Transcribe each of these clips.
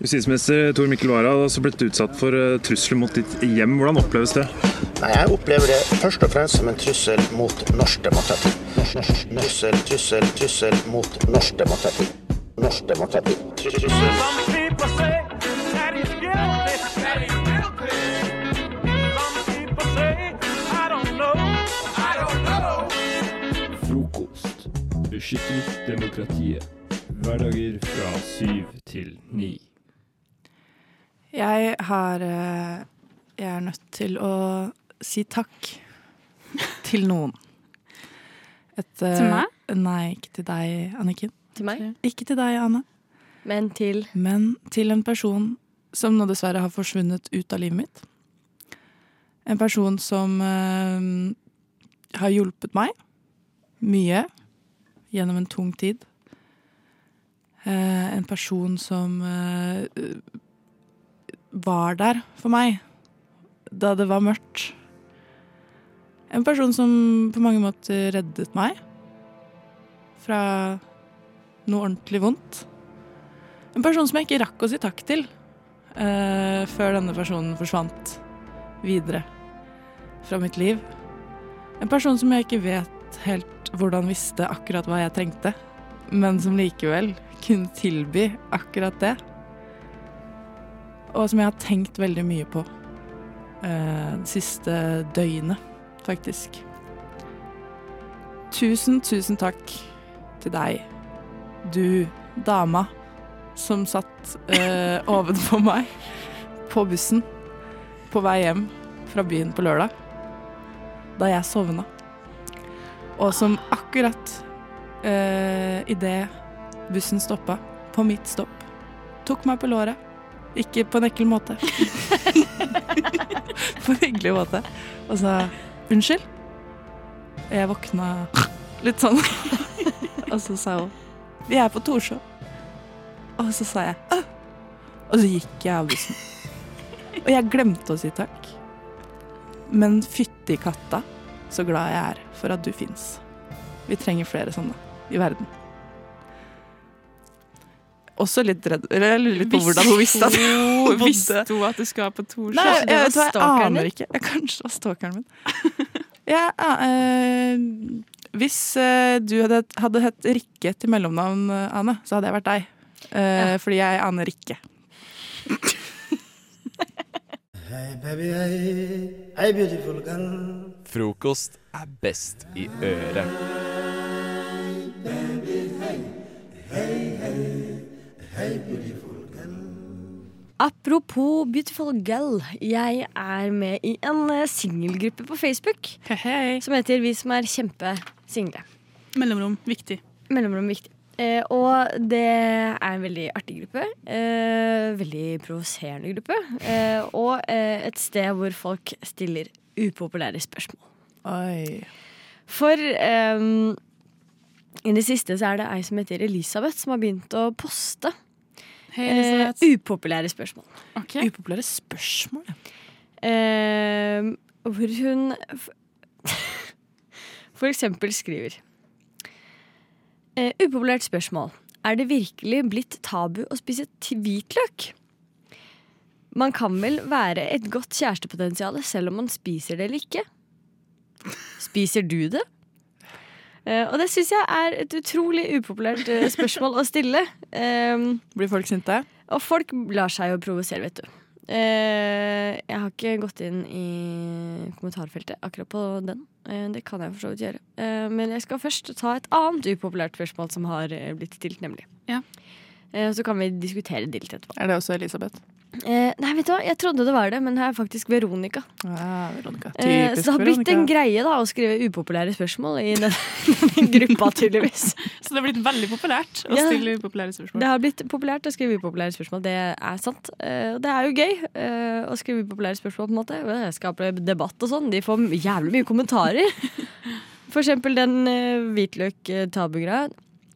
Justisminister Tor Mikkel Wara har altså blitt utsatt for eh, trusler mot ditt hjem. Hvordan oppleves det? Nei, Jeg opplever det først og fremst som en trussel mot norsk demokrati. Trussel, trussel, trussel mot norsk demokrati. Norsk demokrati. Trussel. Frokost. Beskytter demokratiet. Hverdager fra syv til ni. Jeg har eh, Jeg er nødt til å si takk til noen. Et, eh, Til meg? Nei, ikke til deg, Anniken. Til meg? Ikke til deg, Anne. Men til Men til en person som nå dessverre har forsvunnet ut av livet mitt. En person som uh, har hjulpet meg mye gjennom en tung tid. Uh, en person som eh, var der for meg da det var mørkt. En person som på mange måter reddet meg fra noe ordentlig vondt. En person som jeg ikke rakk å si takk til uh, før denne personen forsvant videre fra mitt liv. En person som jeg ikke vet helt hvordan visste akkurat hva jeg trengte, men som likevel kunne tilby akkurat det. Og som jeg har tenkt veldig mye på eh, det siste døgnet, faktisk. Tusen, tusen takk til deg, du dama som satt eh, ovenfor meg på bussen på vei hjem fra byen på lørdag, da jeg sovna. Og som akkurat eh, idet bussen stoppa, på mitt stopp, tok meg på låret. Ikke på en ekkel måte. på en hyggelig måte. Og sa unnskyld. Jeg våkna litt sånn. og så sa hun vi er på Torshov. Og så sa jeg «Åh!» Og så gikk jeg av bussen. Og jeg glemte å si takk. Men fytti katta, så glad jeg er for at du fins. Vi trenger flere sånne i verden. Også litt redd Eller jeg lurer litt på hvordan hun visste at hun Visste hun at du skulle på Torshov? Nei, jeg, jeg, jeg, jeg aner ikke. Jeg, kanskje det var stalkeren min. ja, uh, hvis uh, du hadde, hadde hett Rikke til mellomnavn, eh, Ane, så hadde jeg vært deg. Eh, Fordi jeg aner Rikke. Hey baby, hey, hey beautiful girl. Frokost er best i øret. Apropos Beautiful Girl. Jeg er med i en eh, singelgruppe på Facebook Hei, som heter Vi som er kjempesingle. Mellomrom. Viktig. Mellomrom viktig. Eh, og det er en veldig artig gruppe. Eh, veldig provoserende gruppe. Eh, og eh, et sted hvor folk stiller upopulære spørsmål. Oi. For eh, i det siste så er det ei som heter Elisabeth, som har begynt å poste Hei, uh, upopulære spørsmål. Okay. Upopulære spørsmål. Eh, hvor hun for eksempel skriver uh, Upopulært spørsmål. Er det virkelig blitt tabu å spise hvitløk? Man kan vel være et godt kjærestepotensial selv om man spiser det eller ikke? Spiser du det? Eh, og det syns jeg er et utrolig upopulært eh, spørsmål å stille. Um, Blir folk sinte? og folk lar seg jo provosere, vet du. Uh, jeg har ikke gått inn i kommentarfeltet akkurat på den. Uh, det kan jeg for så vidt gjøre. Uh, men jeg skal først ta et annet upopulært spørsmål som har blitt stilt, nemlig. Ja. Eh, så kan vi diskutere det litt etterpå. Er det også Elisabeth? Eh, nei, vet du hva, jeg trodde det var det, men det er faktisk Veronica. Ja, Veronica. Eh, så det har blitt Veronica. en greie da å skrive upopulære spørsmål i den, den gruppa, tydeligvis. Så det har blitt veldig populært å Ja. stille upopulære spørsmål. Det har blitt populært å skrive upopulære spørsmål. Det er sant. Eh, og det er jo gøy eh, å skrive upopulære spørsmål. på en måte Det skaper debatt og sånn. De får jævlig mye kommentarer. For eksempel den hvitløk-tabugreia.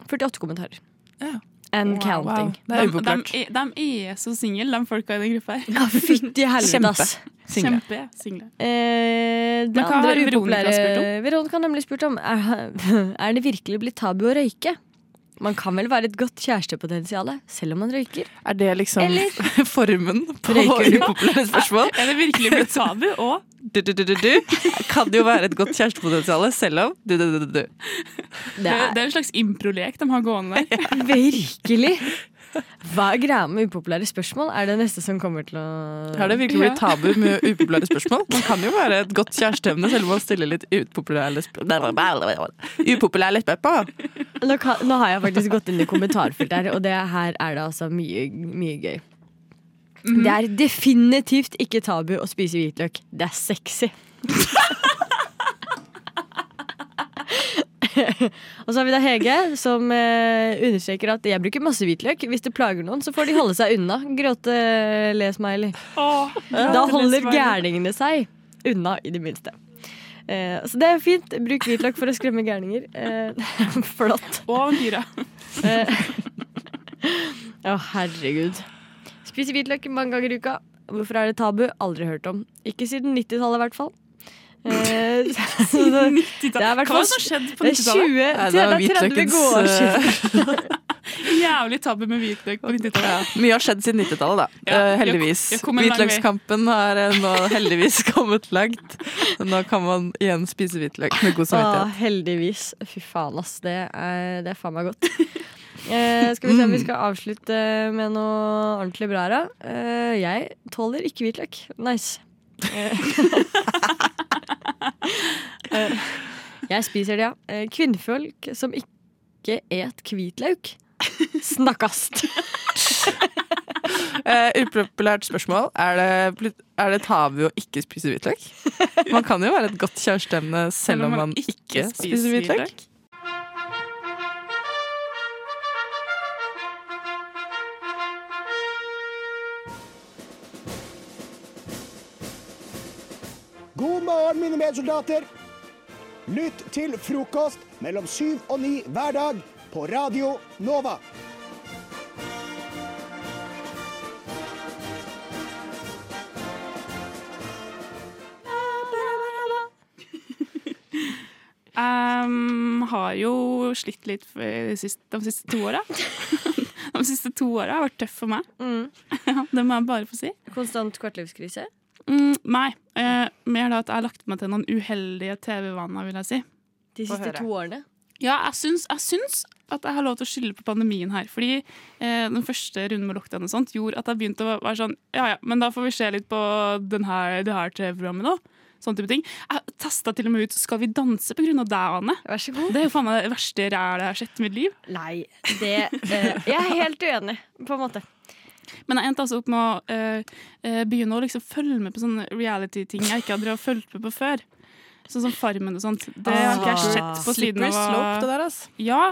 48 kommentarer. Ja. And Wow. counting. Er de, de, er- de er så single, de folka i den gruppa her. Ja, fytti helvete, Kjempe. ass. Single. Kjempesingle. Eh, det Men hva har Veronica spurt om? Veronica har nemlig spurt om er, er det virkelig blitt tabu å røyke. Man kan vel være et godt kjærestepotensial selv om man røyker? Er det liksom Eller- formen på upopulære spørsmål? Er det virkelig blitt tabu? Og Du, du, du, du, du. Kan jo være et godt kjærestepotensial selv om du, du, du, du, du. Det er det er en slags improlek de har gående der. virkelig Hva er greia med upopulære spørsmål? Er det neste som kommer til å Har det virkelig blitt tabu med upopulære spørsmål? Man kan jo være et godt kjæresteemne selv om man stiller litt upopulære spørsmål. Upopulære spørsmål. Nå, kan, nå har jeg faktisk gått inn i kommentarfeltet her, og det her er det altså mye, mye gøy. Det er definitivt ikke tabu å spise hvitløk. Det er sexy. og så har vi da Hege, som eh, understreker at jeg bruker masse hvitløk. Hvis det plager noen, så får de holde seg unna. Gråte-le-smiley. Da holder er gærningene seg unna, i det minste. Eh, så det er fint. Bruk hvitløk for å skremme gærninger. Eh, flott. Og dyra. Eh, Å, herregud. Spiser hvitløk mange ganger i uka. Hvorfor er det tabu? Aldri hørt om. Ikke siden 90-tallet, i hvert fall. Det er Hva har skjedde på det er 20 90-tallet? Det er 30 hvitløkens, år siden. Jævlig tabbe med hvitløk på 90-tallet. Mye har skjedd siden 90-tallet, da. Ja, Eh, heldigvis. Hvitløkskampen har eh, nå heldigvis kommet langt. Nå kan man igjen spise hvitløk med god samvittighet. samvittighet. heldigvis. Fy faen, ass. Det er, det er faen meg godt. Eh, skal vi se om vi skal avslutte med noe ordentlig bra her, da. Eh, jeg tåler ikke hvitløk. Nice. Eh, jeg spiser det, ja. Eh, kvinnfolk som ikke et hvitløk. Snakkast. Uh, upopulært spørsmål. Er det, er det tabu å ikke spise hvitløk? Man kan jo være et godt kjæresteemne selv om man ikke spiser hvitløk. Morgen, mine medsoldater. Lytt til frokost mellom syv og ni hver dag på Radio Nova. Jeg har jo slitt litt de siste, de siste to åra. De siste to åra har vært tøff for meg. Mm. det må jeg bare få si. Konstant kvartlivskrise. Mm, nei. Eh, mer da at jeg har lagt meg til noen uheldige TV-vaner, vil jeg si. De siste to årene. Ja, jeg syns, jeg syns at jeg har lov til å skylde på pandemien her. Fordi eh, den første runden med lockdown og sånt gjorde at jeg begynte å være sånn Ja ja, men da får vi se litt på den her, det her TV-programmet nå. Sånn type ting. Jeg testa til og med ut Skal vi danse på grunn av deg, Anne. Vær så god. Det er jo faen meg det verste rælet jeg har sett i mitt liv. Nei, det eh, Jeg er helt uenig, på en måte. Men jeg endte altså opp med å eh, eh, begynne å liksom følge med på sånne reality-ting jeg ikke hadde fulgt med på før. Sånn som Farmen og sånt. Det har ikke jeg sett på siden av slope, det der, altså. Ja,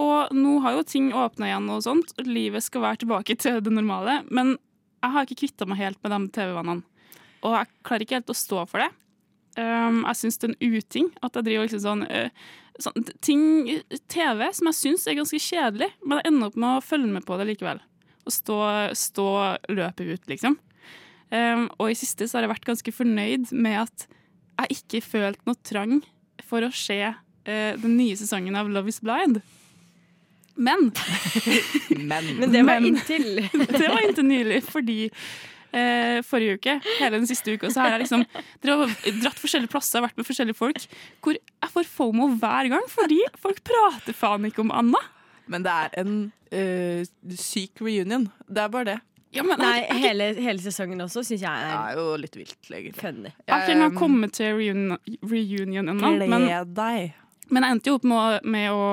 og nå har jo ting åpna igjen og sånt. Livet skal være tilbake til det normale. Men jeg har ikke kvitta meg helt med de TV-vannene. Og jeg klarer ikke helt å stå for det. Um, jeg syns det er en uting at jeg driver liksom sånn, uh, sånn ting, TV som jeg syns er ganske kjedelig, men jeg ender opp med å følge med på det likevel. Stå, stå løpet ut, liksom. Um, og i siste så har jeg vært ganske fornøyd med at jeg ikke følt noe trang for å se uh, den nye sesongen av Love is Blind. Men Men Men det var inntil. det var inntil nylig, fordi eh, forrige uke, hele den siste uka, så har jeg liksom dra- dratt forskjellige plasser, vært med forskjellige folk, hvor jeg får fomo hver gang, fordi folk prater faen ikke om Anna. Men det er en uh, syk reunion. Det er bare det. Ja, men Nei, er, jeg, hele, hele sesongen også syns jeg Det er er jo litt vilt, egentlig. funny. jeg har ikke engang kommet til reunion, reunion ennå, men, Gled deg. men jeg endte jo opp med, med å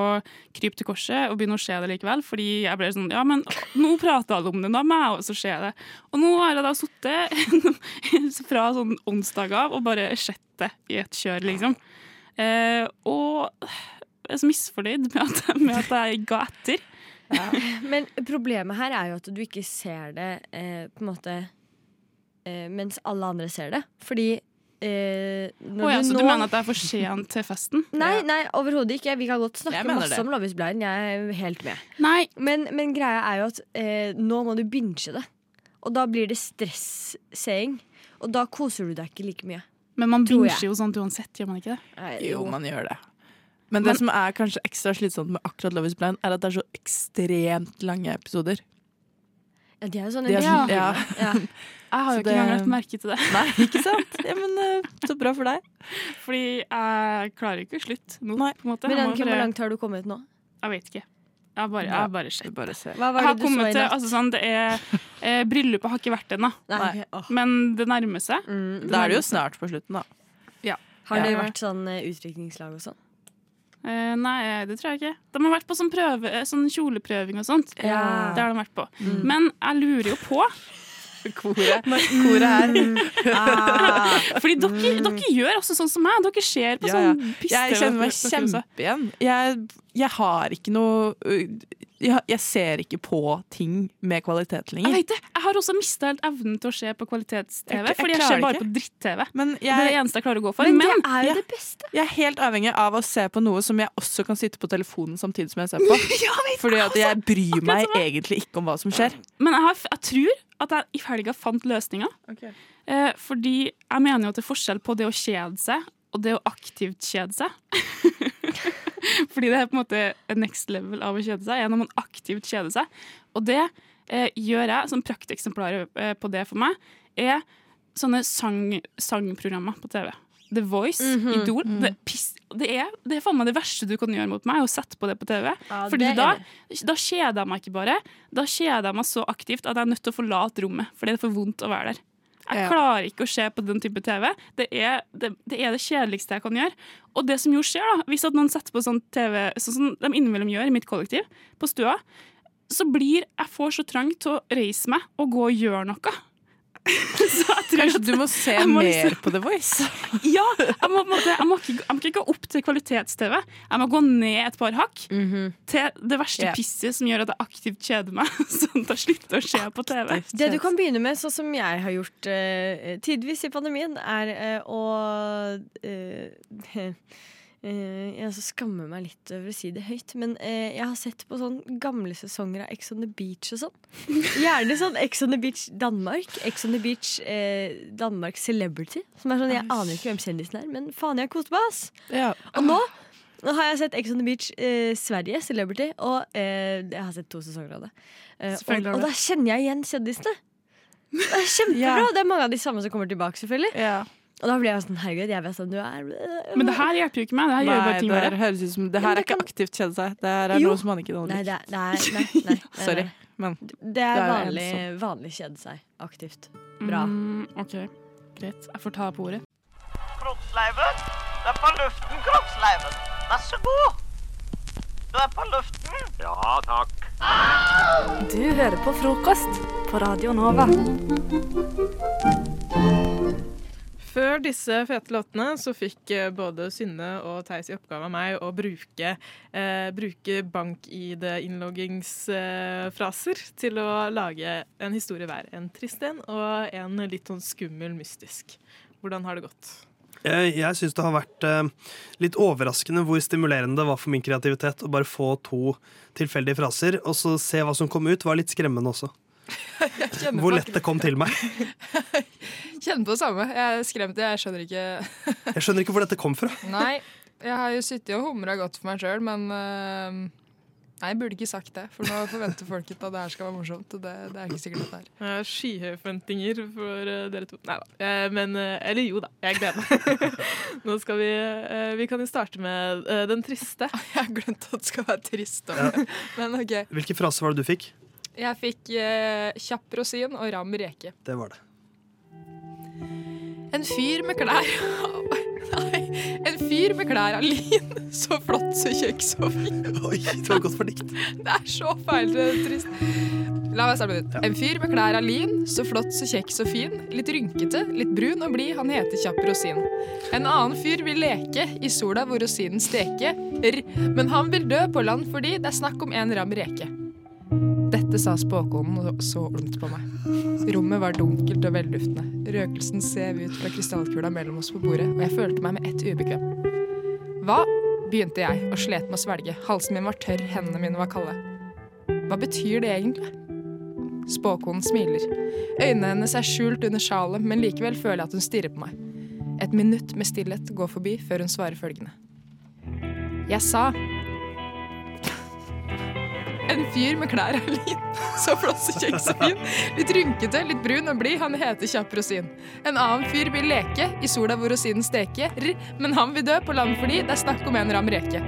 krype til korset og begynne å se det likevel, fordi jeg ble sånn Ja, men nå prater alle om det, da må jeg også se det. Og nå har jeg da sittet fra sånn onsdag av og bare sett det i et kjør, liksom. Eh, og er så misfornøyd med at, med at jeg ga etter. Men problemet her er jo at du ikke ser det eh, på en måte eh, mens alle andre ser det. Fordi eh, når Å ja, du så nå du mener at det er for sent til festen? Nei, nei overhodet ikke. Vi kan godt snakke masse det. om Love is blind. Jeg er helt med. Nei, Men, men greia er jo at eh, nå må du binche det. Og da blir det stresseing. Og da koser du deg ikke like mye. men man binger jo sånt uansett, gjør man ikke det? Nei, Jo, man gjør det. Men det som er kanskje ekstra slitsomt med akkurat Love is Blind, er at det er så ekstremt lange episoder. Ja, de er jo sånn De er sånn- ja. ja. Ja. Jeg har Så jo ikke det- engang lagt merke til det. Nei, ikke sant? Ja, men eh, Så bra for deg. Fordi jeg klarer ikke å slutte nå. Nei. på en måte. Men Jeg hvor bare- langt har du kommet nå? Jeg vet ikke. Jeg har bare, jeg bare sett. Bare ser. Hva Jeg var har det du så kommet i til, natt? altså sånn, det er, eh, Bryllupet har ikke vært ennå, okay. oh. men det nærmer seg. Mm. Da er det jo snart på slutten, da. Har det Ja. vært sånn eh, utdrikningslag og sånn? Eh, nei, det tror jeg ikke. De har vært på sånn, prøve, eh, sånn kjoleprøving og sånt. Ja. Det har de vært på. Mm. Men jeg lurer jo på Koret, koret her. Ah. Fordi dere, dere gjør også sånn som meg. Dere ser på Ja, ja. sånn piste. Jeg kjenner meg dere kjempe igjen. Jeg, jeg har ikke noe øh, jeg, jeg ser ikke på ting med kvalitet Jeg lenger. vet det. Jeg har også mista helt evnen til å se på kvalitets-TV. Jeg- jeg Fordi jeg ser bare på dritt-TV. Det er det eneste jeg klarer å gå for. Men Men, det er jo ja. det beste. jeg er helt avhengig av å se på noe som jeg også kan sitte på telefonen samtidig som jeg ser på. Fordi at jeg bryr meg egentlig ikke om hva som skjer. men jeg, har, jeg tror at jeg i helga fant løsninga. Eh, fordi jeg mener jo at det er forskjell på det å kjede seg og det å aktivt kjede seg. fordi det er på en måte next level av å kjede seg, er når man aktivt kjeder seg. Og det eh, gjør jeg, som prakteksemplar eh, på det for meg, er sånne sang, sangprogrammer på TV. The Voice, Mhm. Idol. Det, piss, det, er, det er faen meg det verste du kan gjøre mot meg, å sette på det på TV. Ja, Fordi da, da kjeder jeg meg ikke bare. Da kjeder jeg meg så aktivt at jeg er nødt til å forlate rommet. Fordi det er for vondt å være der. Jeg Ja. klarer ikke å se på den type TV. Det er det, det er det kjedeligste jeg kan gjøre. Og det som jo skjer, da, hvis at noen setter på sånn TV, sånn som de innimellom gjør i mitt kollektiv, på stua, så blir jeg får så trang til å reise meg og gå og gjøre noe. så jeg tror Kanskje du må se må mer liksom- på The Voice. Ja! Jeg må, måtte, jeg, må ikke, jeg må ikke gå opp til kvalitets-TV. Jeg må gå ned et par hakk Mhm. til det verste yeah. pisset som gjør at jeg aktivt kjeder meg. Sånn at jeg slutter å se på TV. Det du kan begynne med, sånn som jeg har gjort uh, tidvis i pandemien, er uh, å eh, Jeg så skammer meg litt over å si det høyt, men eh, jeg har sett på sånn gamle sesonger av Ex on the Beach og sånn. Gjerne sånn Ex on the Beach Danmark. Ex on the Beach eh, Danmark Celebrity. Som er sånn, Jeg aner ikke hvem kjendisen er, men faen, jeg har kost meg, ass! Ja. Og nå, nå har jeg sett Ex on the Beach eh, Sverige, Celebrity, og eh, jeg har sett to sesonger av det. Eh, og, og da kjenner jeg igjen kjendisene. Det er kjempebra! Ja. Det er mange av de samme som kommer tilbake, selvfølgelig. Ja. Og da blir jeg sånn, herregud, jeg vet hvem du er. Men det her hjelper jo ikke meg. Det her gjør Nei, bare ting det høres ut som Det her er ikke aktivt kjede seg. Det her er Jo. noe som Anniken Nei, det er, det nei, nei, nei, Sorry. Men Det er Det er vanlig, vanlig kjede seg aktivt. Bra. Mm, OK, greit. Jeg får ta på ordet. Kroksleiven. Du er på luften, Kroksleiven. Vær så god. Du er på luften. Ja, takk. Du hører på frokost på Radio Nova. Før disse fete låtene så fikk eh, både Synne og Theis i oppgave av meg å bruke, eh, bruke bank-ID-innloggingsfraser til å lage en historie hver. En trist en og en litt sånn skummel, mystisk. Hvordan har det gått? Jeg, jeg syns det har vært eh, litt overraskende hvor stimulerende det var for min kreativitet å bare få to tilfeldige fraser, og så se hva som kom ut, var litt skremmende også. Hvor lett det kom til meg. Kjenner på det samme. Jeg er skremt, jeg skjønner ikke Jeg skjønner ikke hvor dette kom fra. Nei, jeg har jo sittet og humra godt for meg sjøl, men uh, Nei, jeg burde ikke sagt det, for nå forventer folk at det her skal være morsomt. Og det, det er ikke sikkert at det er. Jeg har skyhøye forventninger for eh, dere to. Nei da. Eh, men Eller jo da, jeg gleder meg. Nå skal vi Vi kan jo starte med den triste. Jeg har glemt at det skal være trist. Ja. Men OK. Hvilke fraser var det du fikk? Jeg fikk eh, kjapp rosin og ram reke. Det var det. En fyr med klær Nei, en fyr med klær av lin. Så flott, så kjekk, så fin. Oi, det var godt for dikt. Det er så feil trist. La meg starte med det En fyr med klær av lin, så flott, så kjekk, så fin. Litt rynkete, litt brun og blid, han heter Kjapp Rosin. En annen fyr vil leke i sola hvor rosinen steker, men han vil dø på land fordi det er snakk om en ram reke. Dette sa spåkonen og så ondt på meg. Rommet var dunkelt og velluftende. Røkelsen sev ut fra krystallkula mellom oss på bordet, og jeg følte meg med ett ubekvem. Hva? begynte jeg og slet med å svelge. Halsen min var tørr, hendene mine var kalde. Hva betyr det egentlig? Spåkonen smiler. Øynene hennes er skjult under sjalet, men likevel føler jeg at hun stirrer på meg. Et minutt med stillhet går forbi før hun svarer følgende. Jeg sa En fyr med klær av lin, så flott og fin. Litt rynkete, litt brun og blid, han heter Kjapp Rosin. En annen fyr vil leke, i sola hvor rosinen steker, men han vil dø på land fordi det er snakk om en ram reke.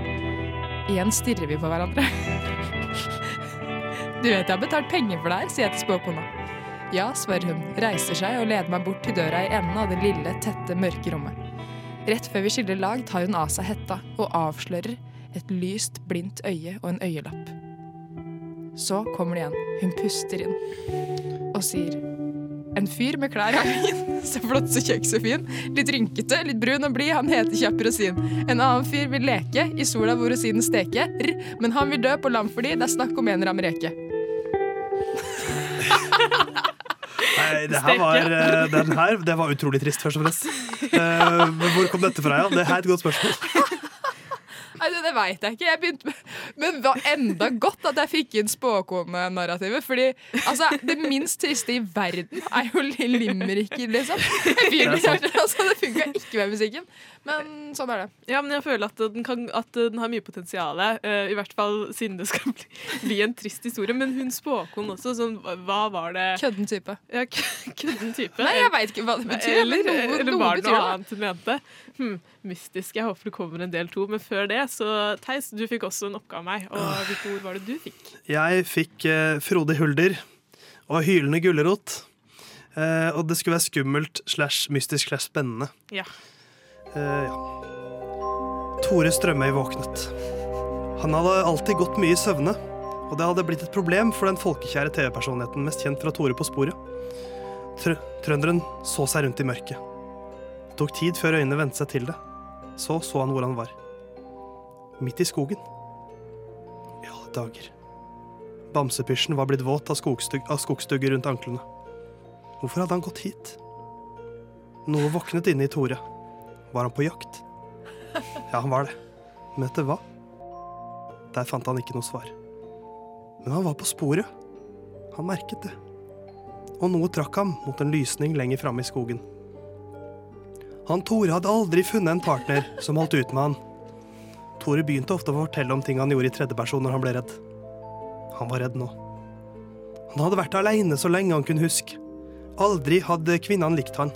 Igjen stirrer vi på hverandre. Du vet jeg har betalt penger for det her, sier jeg til spåkona. Ja, svarer hun, reiser seg og leder meg bort til døra i enden av det lille, tette, mørke rommet. Rett før vi skiller lag, tar hun av seg hetta og avslører et lyst, blindt øye og en øyelapp. Så kommer det igjen. Hun puster inn og sier En fyr med klær av min. så flott, så kjekk, så fin. Litt rynkete, litt brun og blid, han heter Kjapp Rosin. En annen fyr vil leke, i sola hvor rosinen steker, men han vil dø på land fordi det er snakk om en ram reke. Nei, det her var, eh, den her, det var utrolig trist, først og fremst. Uh, hvor kom dette fra, ja? Det er et godt spørsmål. Nei, det, det veit jeg ikke. Jeg begynte med, men var enda godt at jeg fikk inn spåkonenarrativet. Fordi altså, det minst triste i verden er jo limericker, liksom. Er altså, det funka ikke med musikken. Men sånn er det. Ja, men jeg føler at den, kan, at den har mye potensial. Uh, I hvert fall siden det skal bli, bli en trist historie. Men hun spåkon også, sånn, hva var det Kødden type. Ja, kødden type. Nei, jeg vet ikke hva det betyr, Eller, eller, noe- eller var det noe, noe annet hun mente? Hm, mystisk. Jeg håper det kommer en del to. Men før det, så Theis, du fikk også en oppgave av meg. Og hvilke ord var det du fikk? Jeg fikk uh, Frode Hulder og Hylende gulrot. Uh, og det skulle være skummelt slash mystisk slash spennende. Ja. Eh, ja. Tore Strømøy våknet. Han hadde alltid gått mye i søvne, og det hadde blitt et problem for den folkekjære TV-personligheten mest kjent fra Tore på sporet. Tr trønderen så seg rundt i mørket. Det tok tid før øynene vente seg til det. Så så han hvor han var. Midt i skogen. I alle dager. Bamsepysjen var blitt våt av, skogstug av skogstugger rundt anklene. Hvorfor hadde han gått hit? Noe våknet inne i Tore. Var han på jakt? Ja, han var det. Men du hva? Der fant han ikke noe svar. Men han var på sporet. Han merket det. Og noe trakk ham mot en lysning lenger framme i skogen. Han Tore hadde aldri funnet en partner som holdt ut med han. Tore begynte ofte å fortelle om ting han gjorde i tredjeperson når han ble redd. Han var redd nå. Han hadde vært aleine så lenge han kunne huske. Aldri hadde kvinnene likt han.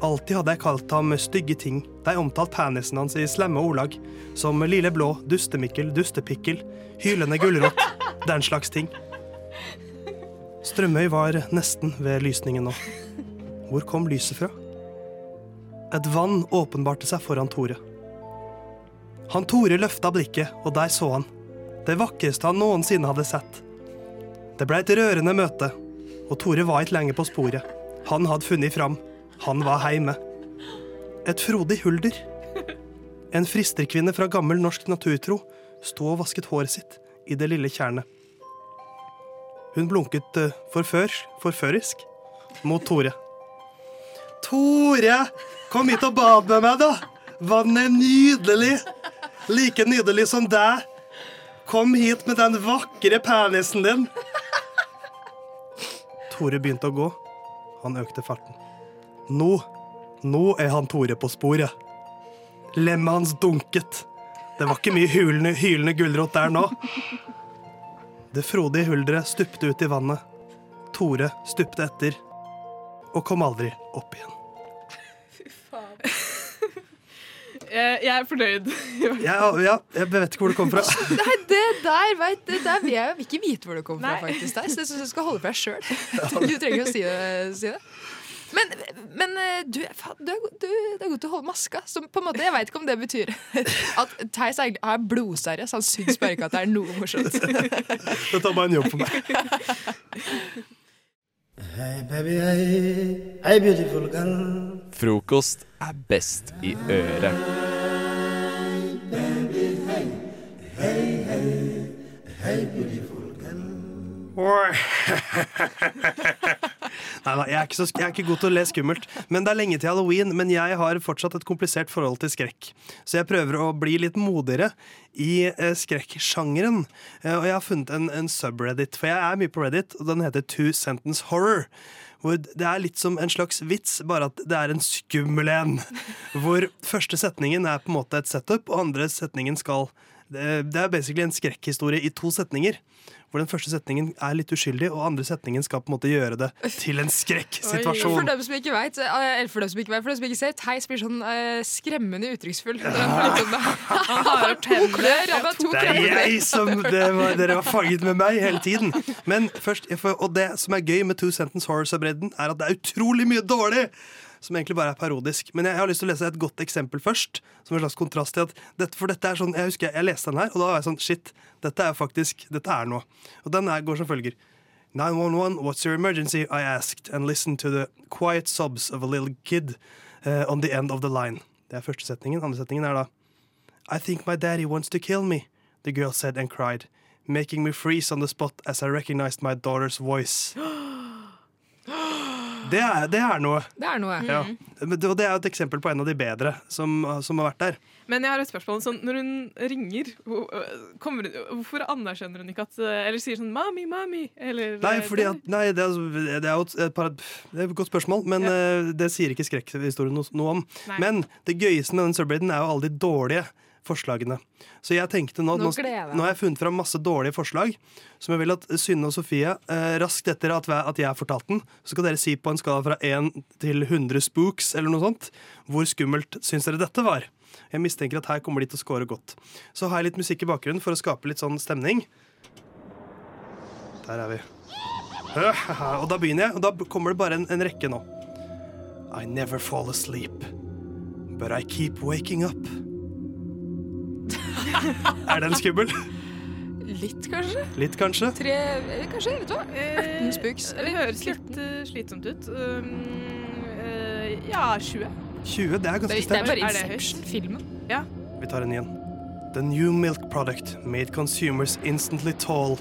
Alltid hadde jeg kalt ham stygge ting, de omtalt penisen hans i slemme ordlag, som lille blå, dustemikkel, dustepikkel, hylende gulrot, den slags ting. Strømøy var nesten ved lysningen nå. Hvor kom lyset fra? Et vann åpenbarte seg foran Tore. Han Tore løfta blikket, og der så han. Det vakreste han noensinne hadde sett. Det ble et rørende møte, og Tore var ikke lenger på sporet. Han hadde funnet fram. Han var heime. Et frodig hulder. En fristerkvinne fra gammel norsk naturtro sto og vasket håret sitt i det lille tjernet. Hun blunket eh, forfør, forførisk mot Tore. Tore, kom hit og bad med meg, da! Vannet er nydelig! Like nydelig som deg. Kom hit med den vakre penisen din. Tore begynte å gå. Han økte farten. Nå, nå er han Tore på sporet. Lemmet hans dunket. Det var ikke mye hylende, hylende gulrot der nå. Det frodige hulderet stupte ut i vannet. Tore stupte etter og kom aldri opp igjen. Fy faen. jeg er fornøyd. Ja, ja, jeg vet ikke hvor det kom fra. Nei, det der, vet, det der vil jeg ikke vite hvor det kommer fra, faktisk. Der. Så jeg syns du skal holde for deg sjøl. Du trenger ikke å si det. Si det. Men, men eh, du, du, er, god du, det er godt å holde maska. Som på en måte, Jeg veit ikke om det betyr at Theis egentlig er blodseriøs. Han syns bare ikke at det er noe morsomt. Dette er bare en jobb for meg. Hey baby, hey, hey beautiful girl. Frokost er best i øret. Hey, hey, hey beautiful girl. Neida, jeg, er jeg er ikke god til å le skummelt. Men det er lenge til halloween, men jeg har fortsatt et komplisert forhold til skrekk. Så jeg prøver å bli litt modigere i eh, skrekksjangeren. Eh, og jeg har funnet en, en subreddit, for jeg er mye på Reddit, og den heter Two Sentence Horror. Hvor det er litt som en slags vits, bare at det er en skummel en. Hvor første setningen er på en måte et setup, og andre setningen skal Det er basically en skrekkhistorie i to setninger. Hvor den første setningen er litt uskyldig, og andre setningen skal på en måte gjøre det til en For skrekksituasjon. dem som ikke vet, eh, eller for dem som ikke vet, for dem som ikke ser, Theis blir sånn uh, skremmende uttrykksfull. han. Har to klør, Det er jeg som det var, Dere var fanget med meg hele tiden. Men først, Og det som er gøy med Two Sentence Horror-bredden, er at det er utrolig mye dårlig! Som egentlig bare er parodisk. Men jeg har lyst til å lese et godt eksempel først. Som en slags kontrast til at dette, For dette er sånn Jeg husker jeg, jeg leste den her, og da var jeg sånn Shit, dette er faktisk Dette er noe. Og den er, går som følger. 911, what's your emergency? I asked, and listened to the quiet sobs of a little kid uh, on the end of the line. Det er første setningen. Andre setningen er da I think my daddy wants to kill me, the girl said and cried, making me freeze on the spot as I recognized my daughter's voice. Det er, det er noe. Det er noe. Ja. Mm. Og det er et eksempel på en av de bedre som, som har vært der. Men jeg har et spørsmål. Sånn, når hun ringer, kommer hvorfor anerkjenner hun ikke at Eller sier sånn 'mami, mami'? Eller, Nei, fordi at, nei det, er, det er et, par, det er et godt spørsmål, men ja. det sier ikke skrekkhistorien noe, noe om. Nei. Men det gøyeste med den subredditen er jo alle de dårlige forslagene. Så jeg tenkte nå, Nå nå, har jeg funnet fram masse dårlige forslag, som jeg vil at Synne og Sofie, eh, raskt etter at, at jeg har fortalt den, så skal dere si på en skala fra 1 til 100 spooks, eller noe sånt, hvor skummelt syns dere dette var? Jeg mistenker at her kommer de til å score godt. Så har jeg litt musikk i bakgrunnen for å skape litt sånn stemning. Der er vi. Og da begynner jeg, og da kommer det bare en, en rekke nå. I never fall asleep, but I keep waking up. er den skummel? Litt, kanskje? Litt, kanskje? Tre, eh, kanskje, vet du hva? 18 spooks. Det høres litt slitsomt ut. Um, ja, 20. 20, det er ganske Det er bare? Inception-filmen. Ja. Vi tar en igjen. The new milk product made consumers instantly tall.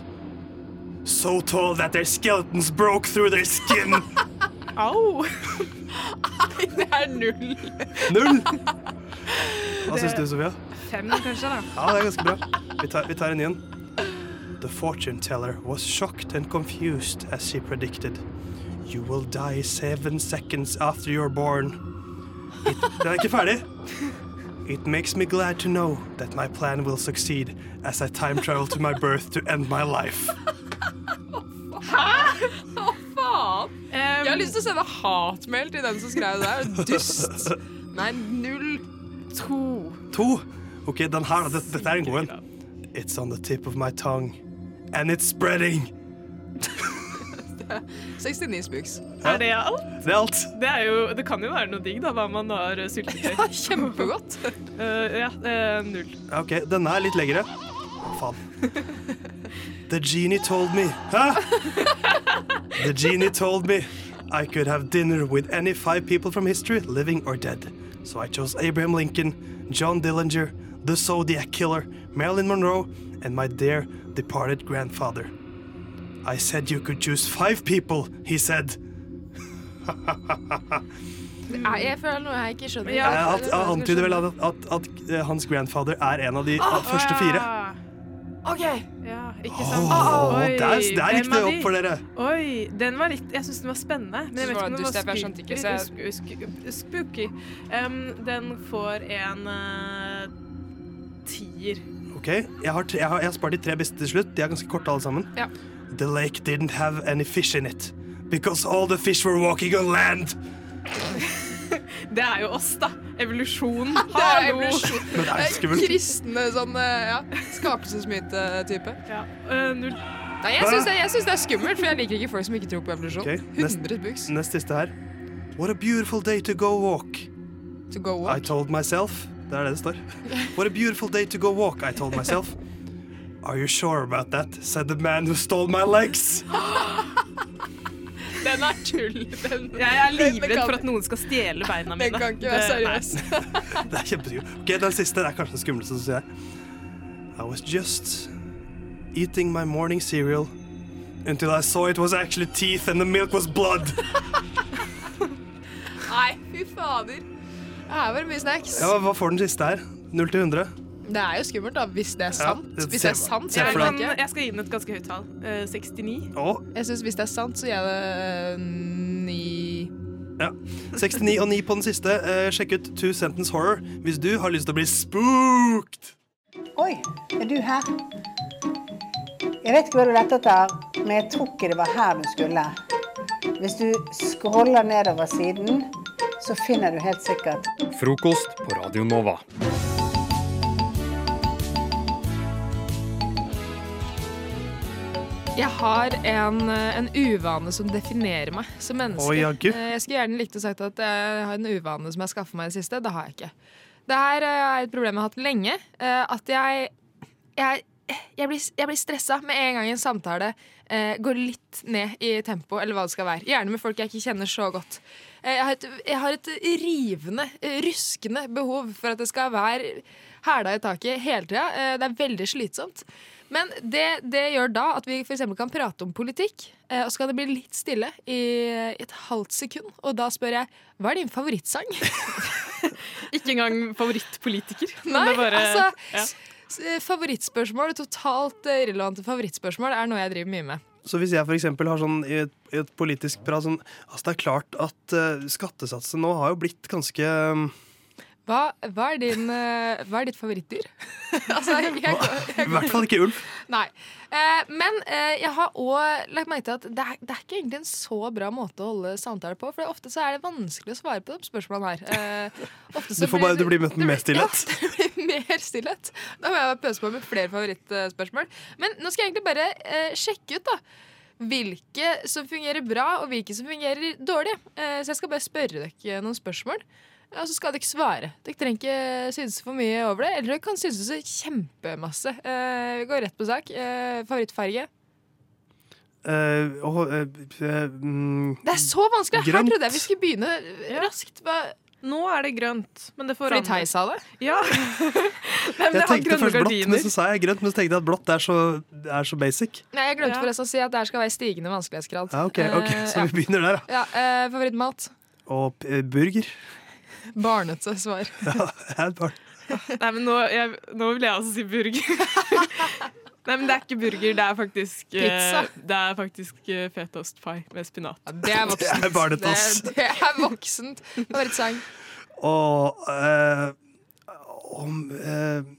So tall that their skeletons broke through their skin. Au! Det er null. Null! Hva syns du, Sofia? Fem, kanskje, da. Ja, det er ganske bra. Vi tar, vi tar en igjen. The fortune teller was shocked and confused as she predicted. You will die seven seconds after you're born. It, den er ikke ferdig. It makes me glad to know that my plan will succeed as I time travel to my birth to end my life. Hæ? Hva faen? jeg har lyst til å sende hatmail til den som skrev det der. Dust. Nei, null. To. To. Ok, den her, det Dette, dette er en god en. It's on the tip of my tongue. And it's spreading. 69 spooks. Er det alt? Det er alt. Det, er jo, det kan jo være noe digg, da, hva man har sultet syltetøy. Ja, kjempegodt. uh, ja, uh, null. Ok, denne er litt lengre. Faen. The genie told me Hæ? The genie told me I could have dinner with any five people from history, living or dead. So I chose Abraham Lincoln, John Dillinger, the Zodiac Killer, Marilyn Monroe, and my dear departed grandfather. I said you could choose five people, he said. Nei, jeg føler noe jeg ikke skjønner. Ja. At, at, antyder vel at, at, at eh, hans grandfather er en av de oh, første fire. OK. Ja, ikke sant? Oh, Oi, der, der gikk det opp for dere. Oi, den var litt Jeg syns den var spennende. Men jeg vet ikke om den var spooky. Um, den får en uh, tier. Ok, jeg har, tre, jeg, har, jeg har spart de tre beste til slutt. De er ganske korte alle sammen. Ja. The lake didn't have any fish in it. Because all the fish were walking on land. Det er jo oss, da. Evolusjon. Det er Hallo! evolusjon. Er. Kristne sånn eh, ja, skapelsesmyte-type. Ja, Uh. Nei, jeg syns det, det er skummelt, for jeg liker ikke folk som ikke tror på evolusjon. Okay. nest- 100 spooks. Nest siste her. What a beautiful day to go walk. To go I told myself. Det er det det står. What a beautiful day to go walk, I told myself. Are you sure about that? said the man who stole my legs. Den er tull. Den, Jeg er livredd for at noen skal stjele beina mine. Den kan ikke være seriøs. Det er kjempeskummelt. Ok, Den siste er kanskje den skumleste, syns jeg. I was just eating my morning cereal Until I saw it was actually teeth and the milk was blood. Nei, fy fader. Her var det mye snacks. Ja, hva får den siste her? 0 til 100? Det er jo skummelt, da, hvis det er Ja, sant. det hvis det er sant, så er det ikke. Jeg skal gi den et ganske høyt tall. Uh, 69. Jeg synes Hvis det er sant, så gir jeg det eh, ni Ja. 69 og 9 på den siste. Uh, sjekk ut Two Sentence Horror hvis du har lyst til å bli spooked. Oi, er du her? Jeg vet ikke hva du lette etter, men jeg tror ikke det var her du skulle. Hvis du scroller nedover siden, så finner du helt sikkert Frokost på Radio Nova. Jeg har en, en uvane som definerer meg som menneske. Oi, ja, Eh, Jeg skulle gjerne likt å sagt at jeg har en uvane som jeg har skaffet meg i det siste. Det har jeg ikke. Det her eh, er et problem jeg har hatt lenge. eh, At jeg, jeg, jeg, blir, jeg blir stressa med en gang en samtale eh, går litt ned i tempo, eller hva det skal være. Gjerne med folk jeg ikke kjenner så godt. Eh, Jeg har et, jeg har et rivende, ryskende behov for at det skal være hæla i taket hele tida. Eh, Det er veldig slitsomt. Men det, det gjør da at vi eksempel kan prate om politikk, eh, og så kan det bli litt stille i et halvt sekund. Og da spør jeg hva er din favorittsang? Ikke engang favorittpolitiker. Nei, bare- altså ja. eh, Favorittspørsmål, totalt eh, irrelevante favorittspørsmål, er noe jeg driver mye med. Så hvis jeg eksempel har sånn i et, i et politisk prat sånn Altså, det er klart at uh, skattesatsen nå har jo blitt ganske um, Hva, hva, er, din, eh, hva er ditt favorittdyr? altså, jeg, jeg, I hvert fall ikke ulv. Nei. Eh, men eh, jeg har òg lagt merke til at det er, det er ikke egentlig en så bra måte å holde samtale på. For ofte så er det vanskelig å svare på de spørsmålene her. Eh, Du får bare- du blir møtt med mer stillhet. Ja, det blir mer stillhet. Da må jeg pøse på med flere favorittspørsmål. Men nå skal jeg egentlig bare eh, sjekke ut, da. Hvilke som fungerer bra, og hvilke som fungerer dårlig. Eh, så jeg skal bare spørre dere noen spørsmål. Og så skal dere svare. Dere trenger ikke synes for mye over det. Eller dere kan synes så kjempemasse. Eh, vi går rett på sak. Uh, favorittfarge? Uh, mm, Det er så vanskelig! Her trodde jeg vi skulle begynne raskt. Hva? Nå er det grønt, men det forandrer Fordi Theis sa det? Ja. Nei, Jeg tenkte først blått, gardiner. men så sa jeg grønt. Men så tenkte jeg at blått er så, er så basic. Nei, Jeg glemte Ja. forresten å si at det her skal være stigende vanskelighetsgrad. Ja, ok, ok, Så ja. vi begynner der, da. Ja, eh, Favorittmat? Og burger. Barnete svar. Ja, jeg er et barn. Nei, men nå, jeg, nå vil jeg også si burger. Nei, men det er ikke burger, det er faktisk eh, Pizza. Det er faktisk eh, fetaostpai med spinat. Det er voksent. Det er barnete, ass. Det, det er voksent. Favorittsang? Og eh, om eh,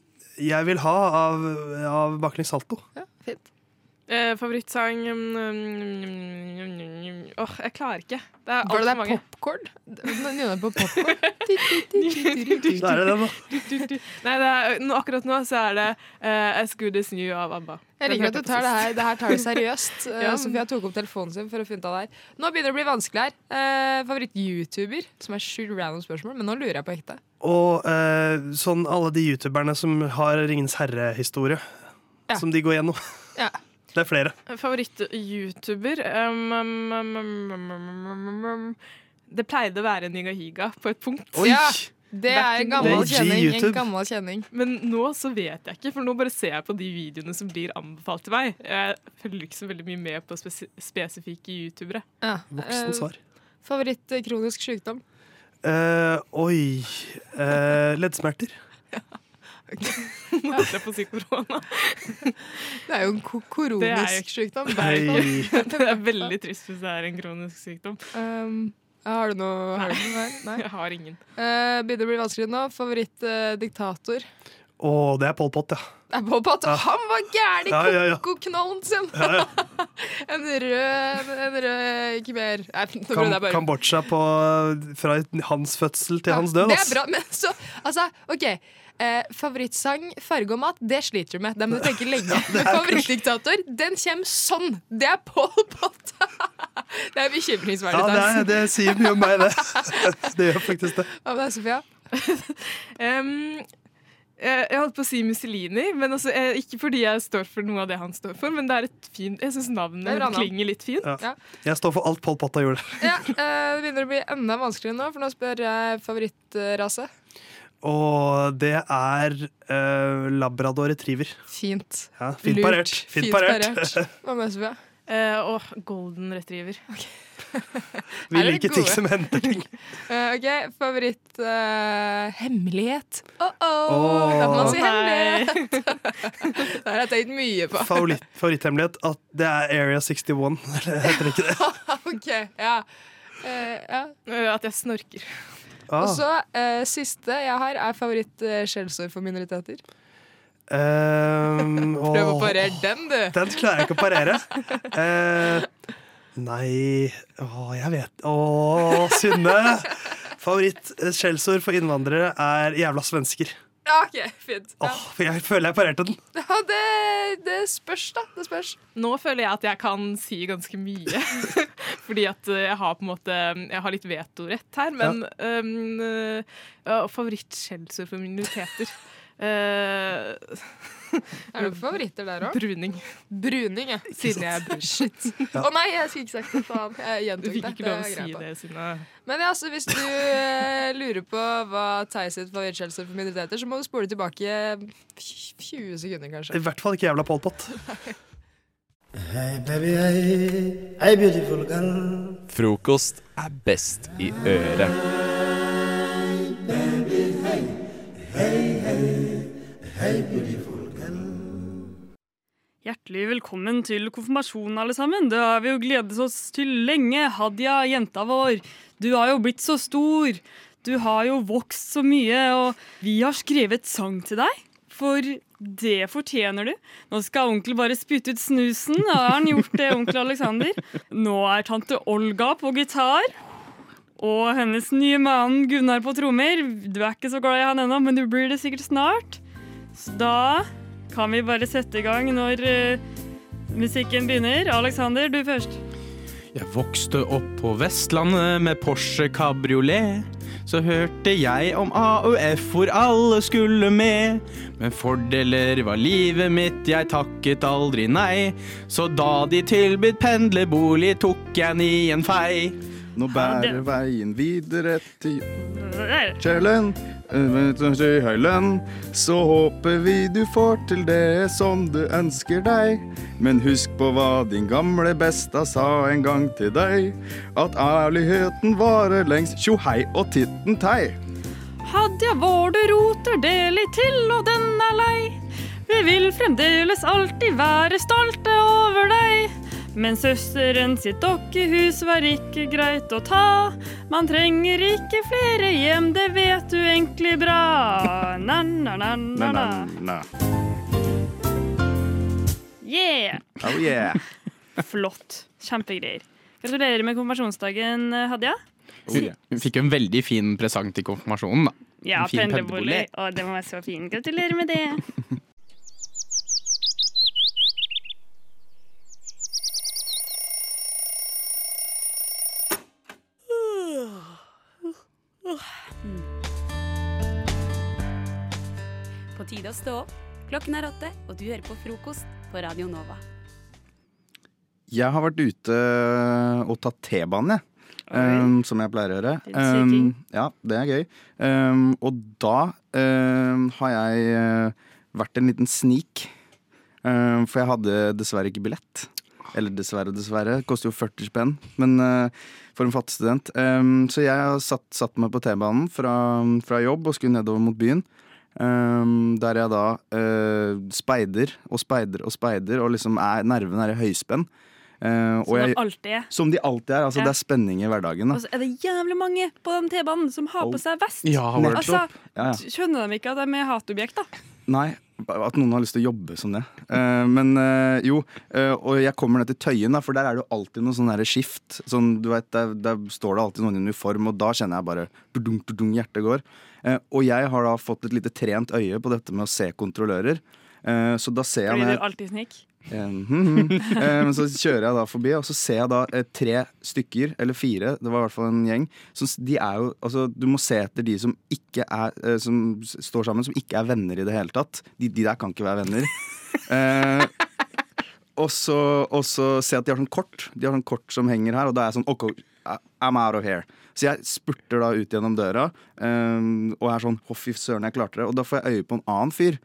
Jeg vil ha av, av baklengs salto. Eh, favorittsang Åh, mm, mm, mm, Åh, jeg klarer ikke. Det er det altfor mange. popkorn? Nynner på popkorn? Det. Nei, det er, nå, akkurat nå så er det uh, As Good As New av ABBA. Jeg liker at du tar det her, det her tar det seriøst. Eh, Ja. Sofia tok opp telefonen sin for å finne ut av det her. Nå begynner det å bli vanskelig her. Uh, Favoritt-YouTuber, som er sjukt random spørsmål, men nå lurer jeg på ekte. Og uh, sånn alle de youtuberne som har Ringens herre-historie, som de går gjennom. Ja. Det er flere. Favoritt-YouTuber um, um, um. Det pleide å være Nygahiga på et punkt. Oi! Ja, det er en gammel kjenning. En gammel kjenning. Men nå så vet jeg ikke, for nå bare ser jeg på de videoene som blir anbefalt til meg. Jeg følger ikke så veldig mye med på spes spesifikke youtubere. Ja. Voksen Eh, svar. Favoritt-kronisk sykdom? Eh, oi eh, Leddsmerter. Holdt jeg på å si korona. Det er jo en koronisk sykdom. Det er, det er veldig trist hvis det er en kronisk sykdom. Um, har du noe, har du noe her? Nei. Jeg har ingen. Uh, begynner å bli vanskelig nå. Favorittdiktator? Uh, Å, det er Pol Pot, ja. Det er Pol Pot. Ja. Han var gæren i Ja, ja, ja. ko-ko-knollen sin! Ja, en rød, en rød khmer. Nei, Kam bare. Kambodsja på, fra hans fødsel til hans død. Det er bra, men så Altså, OK. Eh, favorittsang, farge og mat, det sliter du med. Det må du tenke lenge. ja, favorittdiktator, den kommer sånn. Det er Paul Potta det er bekymringsverdig. Ja, det, er, det sier mye om meg, det. Det gjør faktisk det. Hva med deg, Sofia? Um, jeg holdt på å si Mussolini, men altså, eh, ikke fordi jeg står for noe av det han står for, men det er et fint Jeg syns navnet klinger litt fint. Ja. Jeg står for alt Pol Potta gjorde. Ja, eh, det begynner å bli enda vanskeligere nå, for nå spør jeg favorittrase. Og det er uh, labrador retriever. Fint. Ja, fint Lurt. parert. Fint parert. Hva med Sofia? Eh, og golden retriever. Vi Er liker ting som henter ting. Uh, OK, favoritt uh, hemmelighet. Oh-oh, Åh. At man si Nei. hemmelighet. det har jeg tenkt mye på. Favoritt, favoritthemmelighet at det er Area 61. Eller heter det ikke det? OK, ja. Eh, ja. At jeg snorker. Ah. Og så eh, siste jeg har, er favoritt-skjellsord for minoriteter. Um, Prøv å parere den, du. Den klarer jeg ikke å parere. Uh, nei Å, jeg vet Å, Synne! Favoritt-skjellsord for innvandrere er jævla svensker. Ja, OK, fint. Ja. Åh, for jeg føler jeg parerte den. Ja, det, det spørs, da. Det spørs. Nå føler jeg at jeg kan si ganske mye. Fordi at eh, jeg har på en måte Jeg har litt vetorett her. Men um, uh, favorittskjellsord for minoriteter Eh, Er det favoritter der òg? Bruning. Bruning, ja. Siden jeg er brun. Shit. Å nei, jeg skulle ikke sagt det. Faen. Jeg Du fikk ikke lov å si det, Synne. Men ja, så hvis du eh, lurer på hva Theis sitt favorittskjellsord for minoriteter, så må du spole tilbake fj- 20 sekunder, kanskje. I hvert fall ikke jævla Pol Pot. Hei, baby, hei. Hei, beautiful girl. Frokost er best i øret. Hjertelig velkommen til konfirmasjonen, alle sammen. Det har vi jo gledet oss til lenge. Hadia, jenta vår, du har jo blitt så stor. Du har jo vokst så mye, og vi har skrevet sang til deg. For det fortjener du. Nå skal onkel bare spytte ut snusen. Da har han gjort det, onkel Alexander. Nå er tante Olga på gitar. Og hennes nye mann Gunnar på trommer. Du er ikke så glad i han ennå, men du blir det sikkert snart. Så da kan vi bare sette i gang når uh, musikken begynner. Alexander, du først. Jeg vokste opp på Vestlandet med Porsche kabriolet. Så hørte jeg om AUF hvor alle skulle med. Men fordeler var livet mitt, jeg takket aldri nei. Så da de tilbød pendlerbolig, tok jeg ni en fei. Nå bærer veien videre til Kjælen, til lønn, Så håper vi du får til det som du ønsker deg. Men husk på hva din gamle besta sa en gang til deg. At ærligheten varer lengst. Tjo hei og titten tei. Hadia vår, du roter det litt til, og den er lei. Vi vil fremdeles alltid være stolte over deg. Men søsteren sitt dokkehus var ikke greit å ta. Man trenger ikke flere hjem, det vet du egentlig bra. Na-na-na-na-na. Yeah! Oh yeah. Flott. Kjempegreier. Gratulerer med konfirmasjonsdagen, Hadia. Hun hun fikk jo en veldig fin presang til konfirmasjonen, da. Ja, En pendlerbolig. Å, det må være så fin. Gratulerer med det. tide å stå opp. Klokken er åtte, og du hører på frokost på Radio Nova. Jeg har vært ute og tatt T-banen, jeg. Um, som jeg pleier å gjøre. Um, ja, det er gøy. Um, og da um, har jeg uh, vært en liten snik. Um, for jeg hadde dessverre ikke billett. Eller dessverre, dessverre. Det koster jo 40 spenn. Men uh, for en fattig student. Um, så jeg satt, satt meg på T-banen fra, fra jobb og skulle nedover mot byen. Um, der jeg da uh, speider og speider og speider, og liksom er, nervene er i høyspenn. Uh, Som de alltid er. Som de alltid er. Altså, Ja. Det er spenning i hverdagen. Og så er det jævlig mange på den T-banen som har på seg vest. Ja, altså, Ja, ja. Skjønner de ikke at de er hatobjekt, da? Nei, at noen har lyst til å jobbe som det. Uh, men uh, jo, uh, og jeg kommer ned til Tøyen, da, for der er det jo alltid noe sånn skift. Sånn, du vet, der, der står det alltid noen i uniform, og da kjenner jeg bare dudung, dudung, hjertet går. Eh, og jeg har da fått et lite trent øye på dette med å se kontrollører. Eh, så da ser jeg Fordi du alltid snik. Eh, hm, hm. Eh, Men så kjører jeg da forbi, og så ser jeg da eh, tre stykker, eller fire, det var i hvert fall en gjeng. De er jo, altså Du må se etter de som ikke er eh, Som står sammen, som ikke er venner i det hele tatt. De, de der kan ikke være venner. Eh, og så, og så ser jeg at de har sånn kort De har sånn kort som henger her, og da er jeg sånn OK, I'm out of here. Så jeg spurter da ut gjennom døra eh, og er sånn Å, fy søren, jeg klarte det. Og da får jeg øye på en annen fyr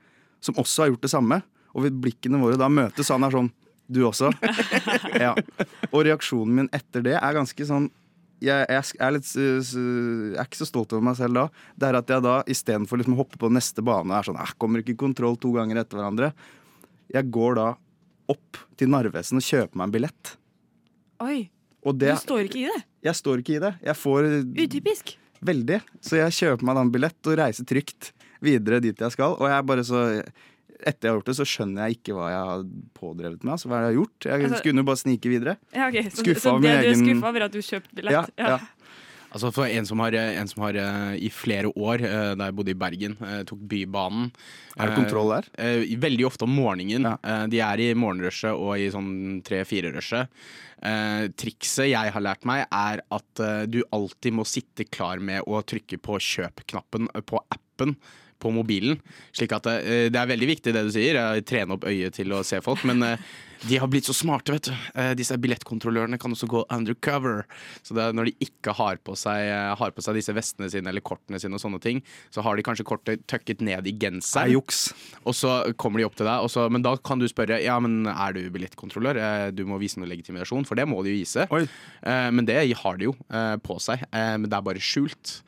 som også har gjort det samme. Og blikkene våre da møtes, han er sånn Du også? ja. Og reaksjonen min etter det er ganske sånn jeg, jeg, er litt, jeg er ikke så stolt over meg selv da. Det er at jeg da istedenfor liksom å hoppe på neste bane er sånn, Jeg kommer ikke i kontroll to ganger etter hverandre. Jeg går da opp til Narvesen og kjøper meg en billett. Oi, Og det, du står ikke i det. jeg står ikke i det. Jeg får Utypisk. Veldig. Så jeg kjøper meg da en billett og reiser trygt videre dit jeg skal. Og jeg er bare så etter jeg har gjort det, så skjønner jeg ikke hva jeg har pådrevet med. Altså, hva jeg har gjort? Jeg Altså- skulle jo bare snike videre. Ja, ok. Så, Skuffa så så det du er skuffa over at du kjøpte billett? Ja, ja. Altså For en som har, en som har eh, i flere år, eh, da jeg bodde i Bergen, eh, tok Bybanen Er det kontroll der? Eh, eh, Veldig ofte om morgenen. Eh, De er i morgenrushet og i sånn tre-fire-rushet. Eh, trikset jeg har lært meg, er at eh, du alltid må sitte klar med å trykke på kjøp-knappen eh, på appen på mobilen. Slik at det, Det er veldig viktig det du sier, eh, trene opp øyet til å se folk. Men eh, de har blitt så smarte, vet du. Eh, disse billettkontrollørene kan også gå undercover. Så det er når de ikke har på, seg, eh, har på seg disse vestene sine eller kortene sine, og sånne ting, så har de kanskje kortet tøkket ned i genseren. Er juks. Og så kommer de opp til deg, og så, men da kan du spørre Ja, men er du billettkontrollør. Eh, Du må vise noe legitimasjon, for det må de jo vise. Oi. Men det har de jo eh, på seg, eh, men det er bare skjult.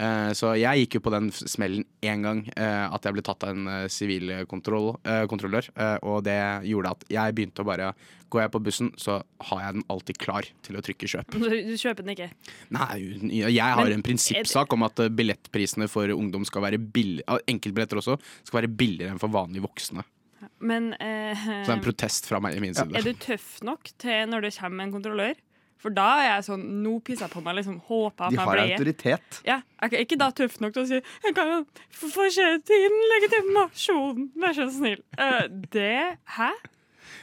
Eh, Så jeg gikk jo på den smellen én gang, eh, at jeg ble tatt av en eh, sivilkontrollør. Og det gjorde at jeg begynte å bare Går jeg på bussen, så har jeg den alltid klar til å trykke kjøp. Du, kjøper den ikke? Nei, jeg har Men en prinsippsak om at billettprisene for ungdom skal være billig, ah, enkeltbilletter også, skal være billigere enn for vanlige voksne. Men eh, Så det er en protest fra meg i min side. er du tøff nok til når det kommer en kontrollør? For da er jeg sånn Nå pisser jeg på meg. liksom Håper at De har jeg autoritet. Ja, jeg er ikke da tøff nok til å si Jeg kan få få se din legitimasjon, vær så snill. Uh, det Hæ?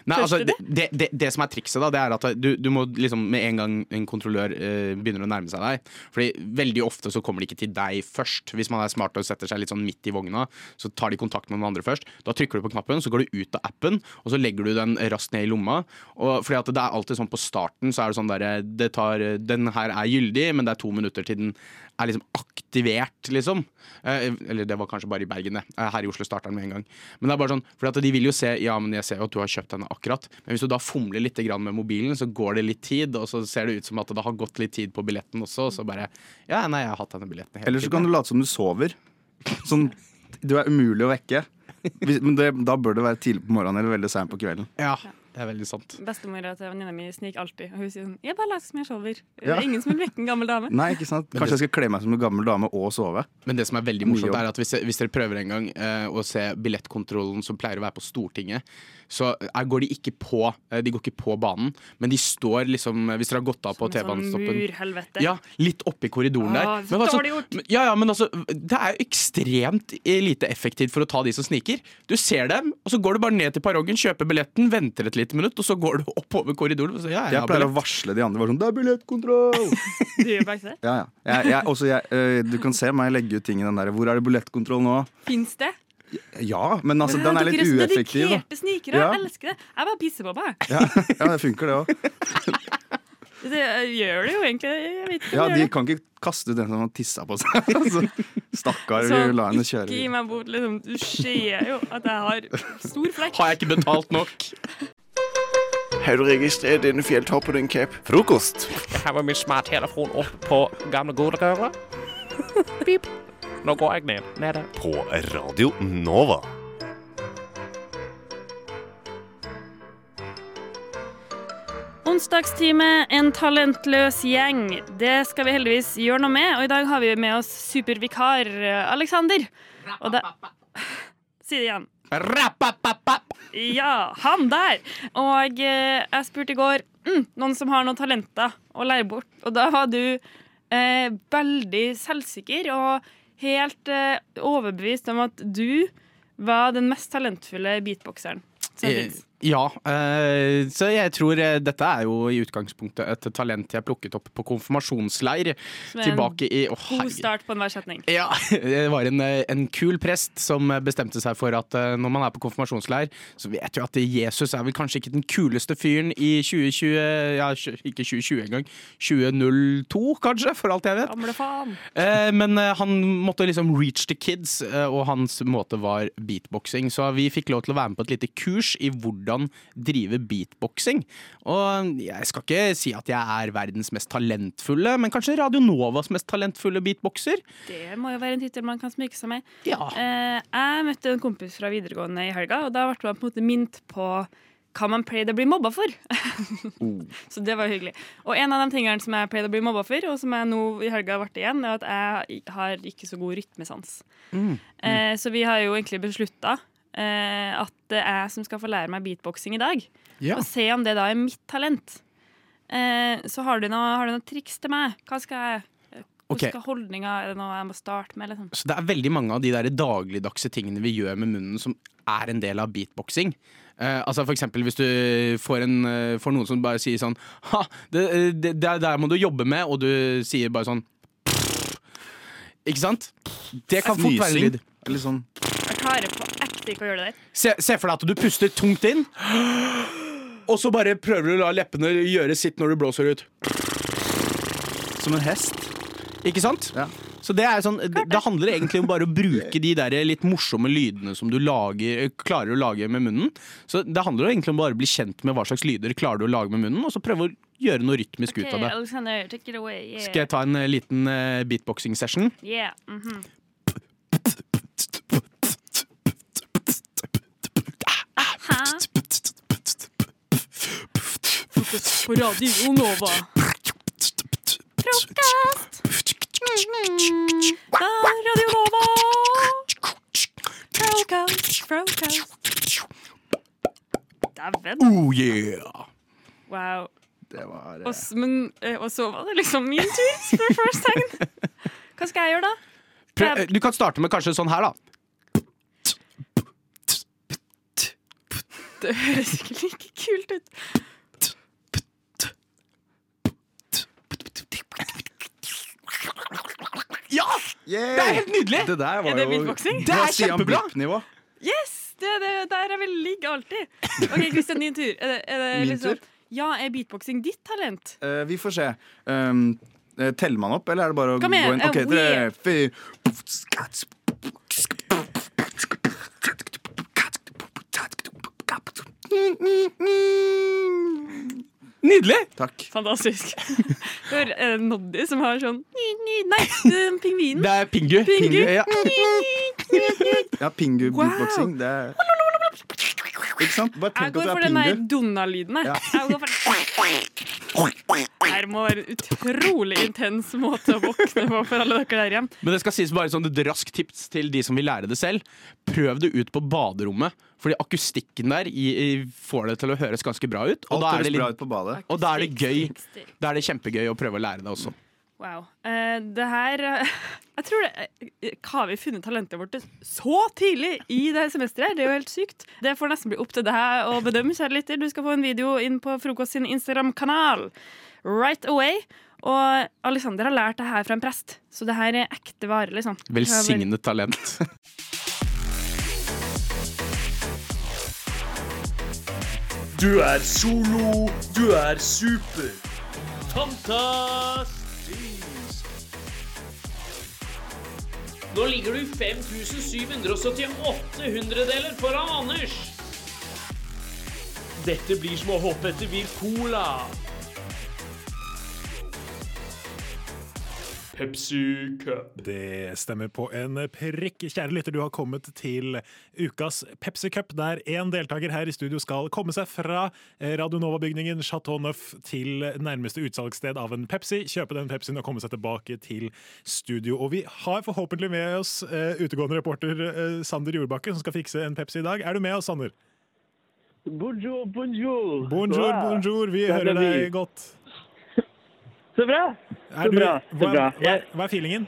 Nei, altså, det, det, det, det som er trikset, da, det er at du, du må liksom med en gang en kontrollør eh, begynner å nærme seg deg Fordi veldig ofte så kommer de ikke til deg først. Hvis man er smart og setter seg litt sånn midt i vogna, så tar de kontakt med noen andre først. Da trykker du på knappen, så går du ut av appen, og så legger du den raskt ned i lomma. Og fordi at det er alltid sånn på starten, så er det sånn derre Den her er gyldig, men det er to minutter til den er liksom aktivert, liksom. Eh, eller det var kanskje bare i Bergen, det. Eh, Her i Oslo starter den med en gang. Men det er bare sånn, at de vil jo se Ja, men jeg ser jo at du har kjøpt denne akkurat. Men hvis du da fomler litt grann med mobilen, så går det litt tid, og så ser det ut som at det har gått litt tid på billetten også, og så bare Ja, nei, jeg har hatt denne billetten hele Eller så kan du late som du sover. Sånn, du er umulig å vekke. Men det, da bør det være tidlig på morgenen eller veldig seint på kvelden. Ja, det er veldig sant. Bestemora til venninna mi sniker alltid. Og hun sier sånn Jeg bare later som jeg sover. Det Ja. er ingen som vil vekke en gammel dame. Nei, ikke sant? Kanskje jeg skal kle meg som en gammel dame og sove. Men det som er veldig morsomt, er at hvis, hvis dere prøver en gang eh, å se billettkontrollen som pleier å være på Stortinget, så er, går de ikke på eh, De går ikke på banen, men de står liksom Hvis dere har gått av på sånn T-banestoppen murhelvete. Ja, litt oppi korridoren Ah, der. så altså, men- ja, ja, men altså, det er jo ekstremt eh, lite effektivt for å ta de som sniker. Du ser dem, og så går du bare ned til perrongen, kjøper billetten, venter et lite minutt, og så går du oppover korridoren. Og så, ja, jeg Jeg pleier å varsle de andre. Bare sånn, det er billettkontroll! Du gjør faktisk det? Ja, ja. Jeg, jeg, også jeg, øh, du kan se meg legge ut ting i den der. Hvor er det billettkontroll nå? Fins det? Ja, men altså, den er litt Dere er så ueffektiv. Dedikerte snikere. Ja. Jeg elsker det. Jeg bare pisser på meg. Ja, ja, det funker, det òg. Det gjør det jo egentlig. Jeg vet ikke Ja, de kan ikke kaste ut den som har tissa på seg. Altså, Stakkar, så, la henne kjøre. ikke gi meg bort, liksom. Du ser jo at jeg har stor flekk. Har jeg ikke betalt nok? Har du registrert denne fjelltoppen, Cap? Frokost. Jeg har min smarttelefon opp på gamle godegøra. Pip. Nå går jeg ned. Nede. På Radio Nova. Onsdagstime, en talentløs gjeng. Det skal vi heldigvis gjøre noe med, og i dag har vi med oss supervikar Aleksander. Alexander. Og da Si det igjen. Ja, han der. Og eh, jeg spurte i går mm, noen som har noen talenter å lære bort. Og da var du eh, veldig selvsikker og helt eh, overbevist om at du var den mest talentfulle beatbokseren som Eh, fins. Ja, eh, så jeg tror eh, dette er jo i utgangspunktet et talent jeg plukket opp på konfirmasjonsleir. Som en Tilbake i Å, God start på enhver setning. Ja, det var en, eh, en kul prest som bestemte seg for at når man er på konfirmasjonsleir, så vet du at Jesus er vel kanskje ikke den kuleste fyren i 2020 Ja, ikke 2020 engang. 2002, kanskje, for alt jeg vet. Gamle faen. Men han måtte liksom reach the kids, og hans måte var beatboxing. Så vi fikk lov til å være med på et lite kurs i hvordan hvordan drive beatboxing. Og jeg skal ikke si at jeg er verdens mest talentfulle, men kanskje Radio Novas mest talentfulle beatboxer. Det må jo være en tittel man kan smykke seg med. Ja. jeg møtte en kompis fra videregående i helga, og da ble man på en måte minnet på hva man pleide å bli mobba for. Så det var hyggelig. Og en av de tingene som jeg pleide å bli mobba for, og som jeg nå i helga ble igjen, er at jeg har ikke så god rytmesans. Mm. Eh, så vi har jo egentlig beslutta eh, at det er jeg som skal få lære meg beatboxing i dag. Ja. Og se om det da er mitt talent. Eh, så har du noe, har du noe triks til meg? Hva skal jeg Okay. Ok. skal holdninga Er det noe jeg må starte med? Liksom? Så det er veldig mange av de der dagligdagse tingene vi gjør med munnen som er en del av beatboxing. Uh, altså for eksempel hvis du får, en, uh, får noen som bare sier sånn Ha, det, det, det der må du jobbe med, og du sier bare sånn Ikke sant? Det kan fort være en lyd. Eller sånn Jeg klarer på ikke å gjøre det der. Se, se for deg at du puster tungt inn, og så bare prøver du å la leppene gjøre sitt når du blåser ut. Som en hest. Ikke sant? Så det, er sånn, det, det handler egentlig om bare å bruke de der litt morsomme lydene som du lager, klarer å lage med munnen. Så det handler egentlig om bare å bli kjent med hva slags lyder klarer du å lage med munnen, og så prøve å gjøre noe rytmisk ut av det. Take it away. Yeah. Skal jeg ta en eh, liten uh, beatboxing-session? Yeah. mhm. Aha. Frokost på Radio Nova. Frokost! Ja, Radio Nova. Frokost, frokost. Dæven. Oh yeah! Wow. Det var Og, Også, men, eh, og så var det liksom min tur for første time. Hva skal jeg gjøre da? Prøv, eh, du kan starte med kanskje sånn her, da. Det høres ikke like kult ut. Ja! Det er helt nydelig! Det der var Er det jo beatboxing? Det er kjempebra. Blipp-nivå. Yes! Det det, der er vil ligg alltid. OK, Kristian, din tur. Er det, er det Min liksom, tur? Ja, er beatboxing ditt talent? Eh, vi får se. Um, eh, teller man opp, eller er det bare å Kom igjen, gå inn? eh, Ok, tre, weird. fire Nydelig! Takk. Fantastisk. Hør, er det Noddy som har sånn ny, ny, Nei, det er pingvinen. Det er Pingu. Pingu. ja. Ja, pingu beatboxing. Det er Ikke sant? Bare Jeg går for du den er der. Donna-lyden. jeg. Ja. Jeg går for Det må være en utrolig intens måte å våkne på for alle dere der hjemme. Men det skal sies bare sånn et raskt tips til de som vil lære det selv. Prøv det ut på baderommet, fordi akustikken der i, i, får det til å høres ganske bra ut. Og da er det, litt, bra ut på badet. og da er det gøy. Da er det kjempegøy å prøve å lære det også. Wow. Uh, det her eh, Jeg tror det eh, Har vi funnet talentet vårt så tidlig i det her semesteret? Det er jo helt sykt. Det får nesten bli opp til deg å bedømme, kjære lytter. Du skal få en video inn på Frokost sin Instagram-kanal right away. Og Alexander har lært det her fra en prest, så det her er ekte vare, liksom. Velsignet talent. Du er solo, du er super. Fantastisk! Nå ligger du 5778 hundredeler foran Anders. Dette blir som å hoppe etter Wircola. Pepsi Cup. Det stemmer på en prikk. Kjære lytter, du har kommet til ukas Pepsi Cup, der én deltaker her i studio skal komme seg fra eh, Radio Nova-bygningen Chateau Neuf til nærmeste utsalgssted av en Pepsi, kjøpe den Pepsien og komme seg tilbake til studio. Og vi har forhåpentlig med oss eh, utegående reporter eh, Sander Jordbakke, som skal fikse en Pepsi i dag. Er du med oss, Sander? Bonjour, bonjour. Bonjour, bonjour. Vi er hører deg godt. Så bra. Er Så du, bra. Så hva, bra. hva, hva er feelingen?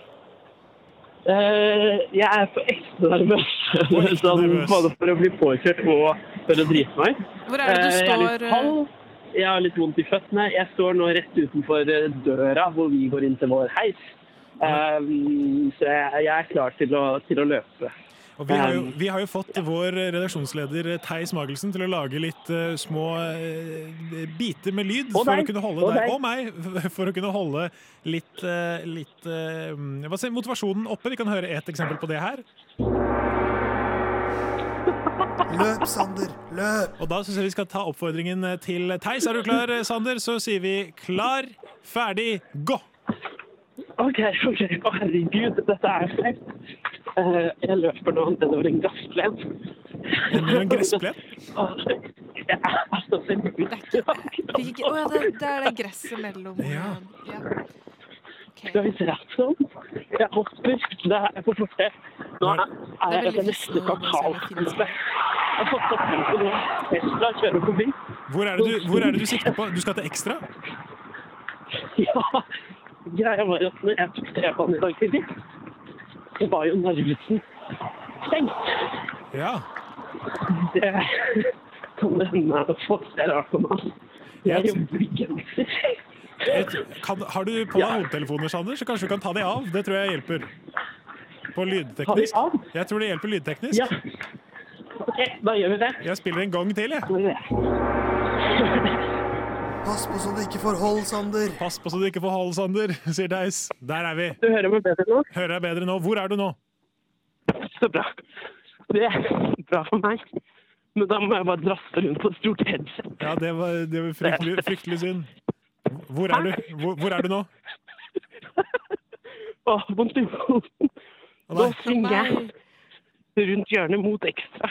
Uh, jeg er for ekte nervøs. sånn, både for å bli påkjørt og for å drite meg. Hvor er det du Eh, Jeg er står, litt kald. Jeg har litt vondt i føttene. Jeg står nå rett utenfor eh, døra hvor vi går inn til vår heis. Eh, så jeg, jeg er klar til å, til å løpe. Og vi har, jo, Um, vi har jo fått vår redaksjonsleder eh, Theis Magelsen til å lage litt uh, små uh, biter med lyd Og for deg. å kunne holde Og deg og meg for å kunne holde litt, uh, litt eh, hva sier, motivasjonen oppe. Vi kan høre et eksempel på det her. Løp, Sander, løp! Og da syns jeg vi skal ta oppfordringen til Theis. Er du klar, Sander? Så sier vi klar, ferdig, gå! OK, OK. Å, herregud, dette er flaut. Eh, jeg løper nå nedover en gassplen. Nedover en gressplen? Jeg er så selvbildet. Fikk ikke- ja, det, det er det gresset mellom Ja. ja. Skal vi se sånn. Jeg hopper. Det er på forte. Nå er er jeg etter neste kvartalskampe. Jeg har fått opp tempoet nå. Tesla kjører forbi. Hvor er, det du, hvor er det du sikter på? Du skal til Ekstra? Ja. Greia var at når jeg tok T-banen i dag tidlig, så var jo Narvesen stengt. Ja. Det kan det hende folk ser rart på meg. Jeg jobber i genser. Har du på deg hodetelefoner, Sander, så kanskje du kan ta de av? Det tror jeg hjelper. På lydteknisk. Jeg tror det hjelper lydteknisk. Ja. OK, da gjør vi det. Jeg spiller en gang til, jeg. Pass på så du ikke får hold, Sander. Pass på så du ikke får hold, Sander, sier Theis. Der er vi. Du hører meg bedre nå? Hører jeg bedre nå. Hvor er du nå? Så bra. Det er bra for meg. Men da må jeg bare drasse rundt på et stort headset. Ja, det var, det var fryktelig, fryktelig synd. Hvor er du? Hvor, hvor er du nå? Å, vondt i hodet. Nå svinger jeg rundt hjørnet mot ekstra.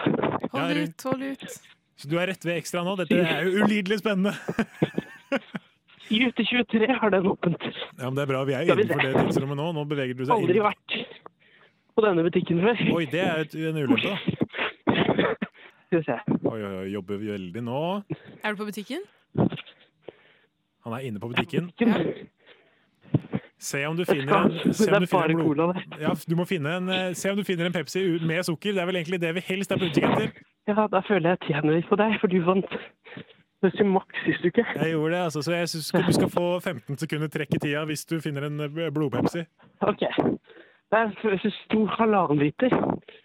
Hold ut, Hold ut. Så du er rett ved Ekstra nå? Dette er jo ulidelig spennende. I ute 23 har den åpent. Ja, men Det er bra vi er innenfor det tidsrommet nå. Nå beveger du deg Aldri inn. vært på denne butikken før. Oi, det er et, en ulempe, da. Skal vi se. Oi, oi, oi, jobber veldig nå. Er du på butikken? Han er inne på butikken. Ja. Se om du finner en, se om du finner en blod... Ja, du må finne en, eh, se om du finner en Pepsi med sukker. Det er vel egentlig det vi helst er på utkikk etter. Ja, da føler jeg jeg tjener litt på deg, for du vant Pepsi Max sist uke. Jeg gjorde det, altså, så jeg syns du skal få 15 sekunder trekk i tida hvis du finner en eh, blodpepsi. OK. Det er en så stor halvannen liter.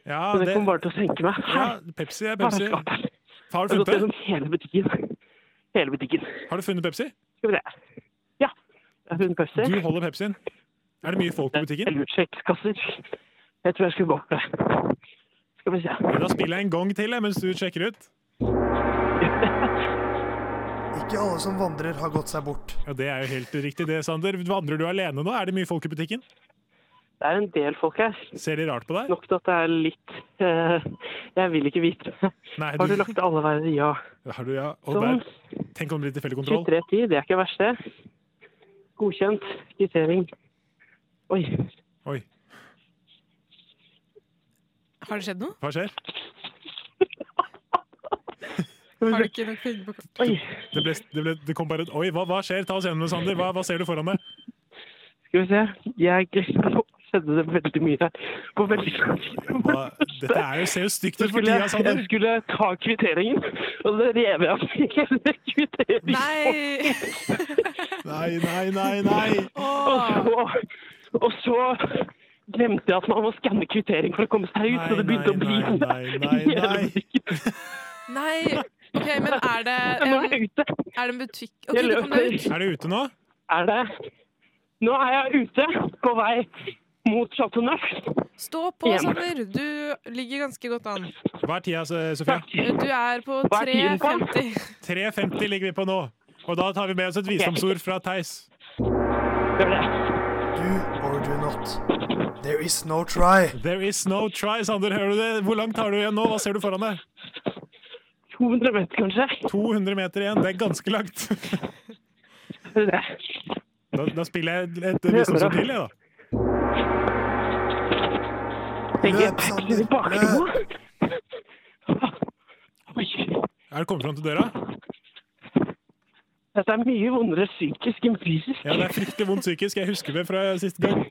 Ja, Så det det- kommer bare til å senke meg. Ja, Pepsi er Pepsi. Har du funnet det? hele butikken. Hele butikken. Har du funnet Pepsi? Skal vi se. Ja. Jeg har funnet Pepsi. Du holder Pepsien. Er det mye folk på butikken? Utsjekkskasser. Jeg tror jeg skulle opp der. Skal vi se. Da spiller jeg en gang til mens du sjekker ut. Ikke alle som vandrer, har gått seg bort. Ja, Det er jo helt riktig det, Sander. Vandrer du alene nå? Er det mye folk i butikken? Det er en del folk her. Ser de rart på deg? Nok til at det er litt eh, Jeg vil ikke vite Nei, du... Har du lagt alle veier ja? Har du, ja. Og Sånn. der, tenk om det blir tilfeldig kontroll. 2310, det er ikke verst, det. Godkjent. Kvittering. Oi. Oi, Har det skjedd noe? hva skjer? Har du ikke nok penger på kort? Oi. Det, ble, det, ble, det kom bare et Oi, hva, hva skjer? Ta oss gjennom det, Sander. Hva, hva ser du foran deg? Skal vi se. Jeg skjedde det veldig mye her. På veldig. Hva, dette er jo, ser jo stygt ut for skulle tida, Sander. jeg skulle ta kvitteringen, og så rev jeg av hele kvitteringen. Nei! Nei, nei, nei, nei. Og så, og så glemte jeg at man må skanne kvittering for å komme seg ut, så det begynte å bli Nei, nei, nei, nei. Nei! OK, men er det en, er er det en butikk okay, Jeg du kom deg ut. Er det ute nå? Er det? Nå er jeg ute, på vei mot Chateau Neuf. Stå på. Sander. Du ligger ganske godt an. Hva er tida, Sofia? Du er på? 3,50. 3.50 ligger vi på nå. Og da tar vi med oss et visdomsord fra Theis. Gjør det. Do or do not. There is no try. There is no try, Sander. Hører du det? Hvor langt har du igjen nå? Hva ser du foran deg? 200 meter, kanskje. 200 meter igjen. Det er ganske langt. Da, da spiller jeg et visdomsord til, jeg, da. Løp, Sander. Løp. Er du kommet fram til døra? Dette er mye vondere psykisk enn fysisk. Ja, det er fryktelig vondt psykisk. Jeg husker det fra siste gang.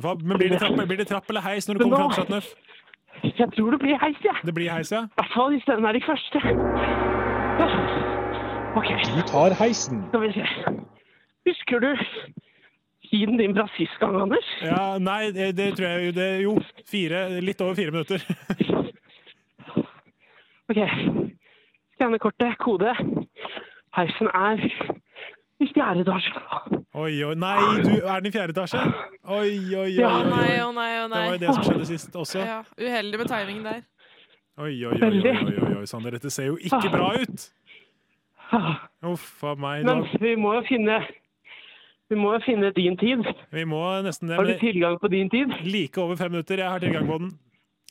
Hva, men blir det, trapp, blir det trapp eller heis når du kommer fram til Neuf? Jeg tror det blir heis, jeg. Det blir heis, ja. I hvert fall hvis den er de første. OK, Du tar heisen. skal vi se. Husker du tiden din fra sist gang, Anders? ja nei, det, det tror jeg jo det Jo, fire, litt over fire minutter. OK. Skanne kortet, kode. Heisen er i fjerde etasje. Oi, oi, nei, du er den i fjerde etasje? Oi, oi, oi. Ja, oi, Nei, oi. å nei, Det var jo det som skjedde sist også. Ja, uheldig med timingen der. Oi, oi, oi, oi, oi, oi, oi, Sander, dette ser jo ikke bra ut! Uff a meg. Men Da. vi må jo finne vi må jo finne din tid. Vi må nesten det. Har du tilgang på din tid? Like over fem minutter. Jeg har tilgang på den.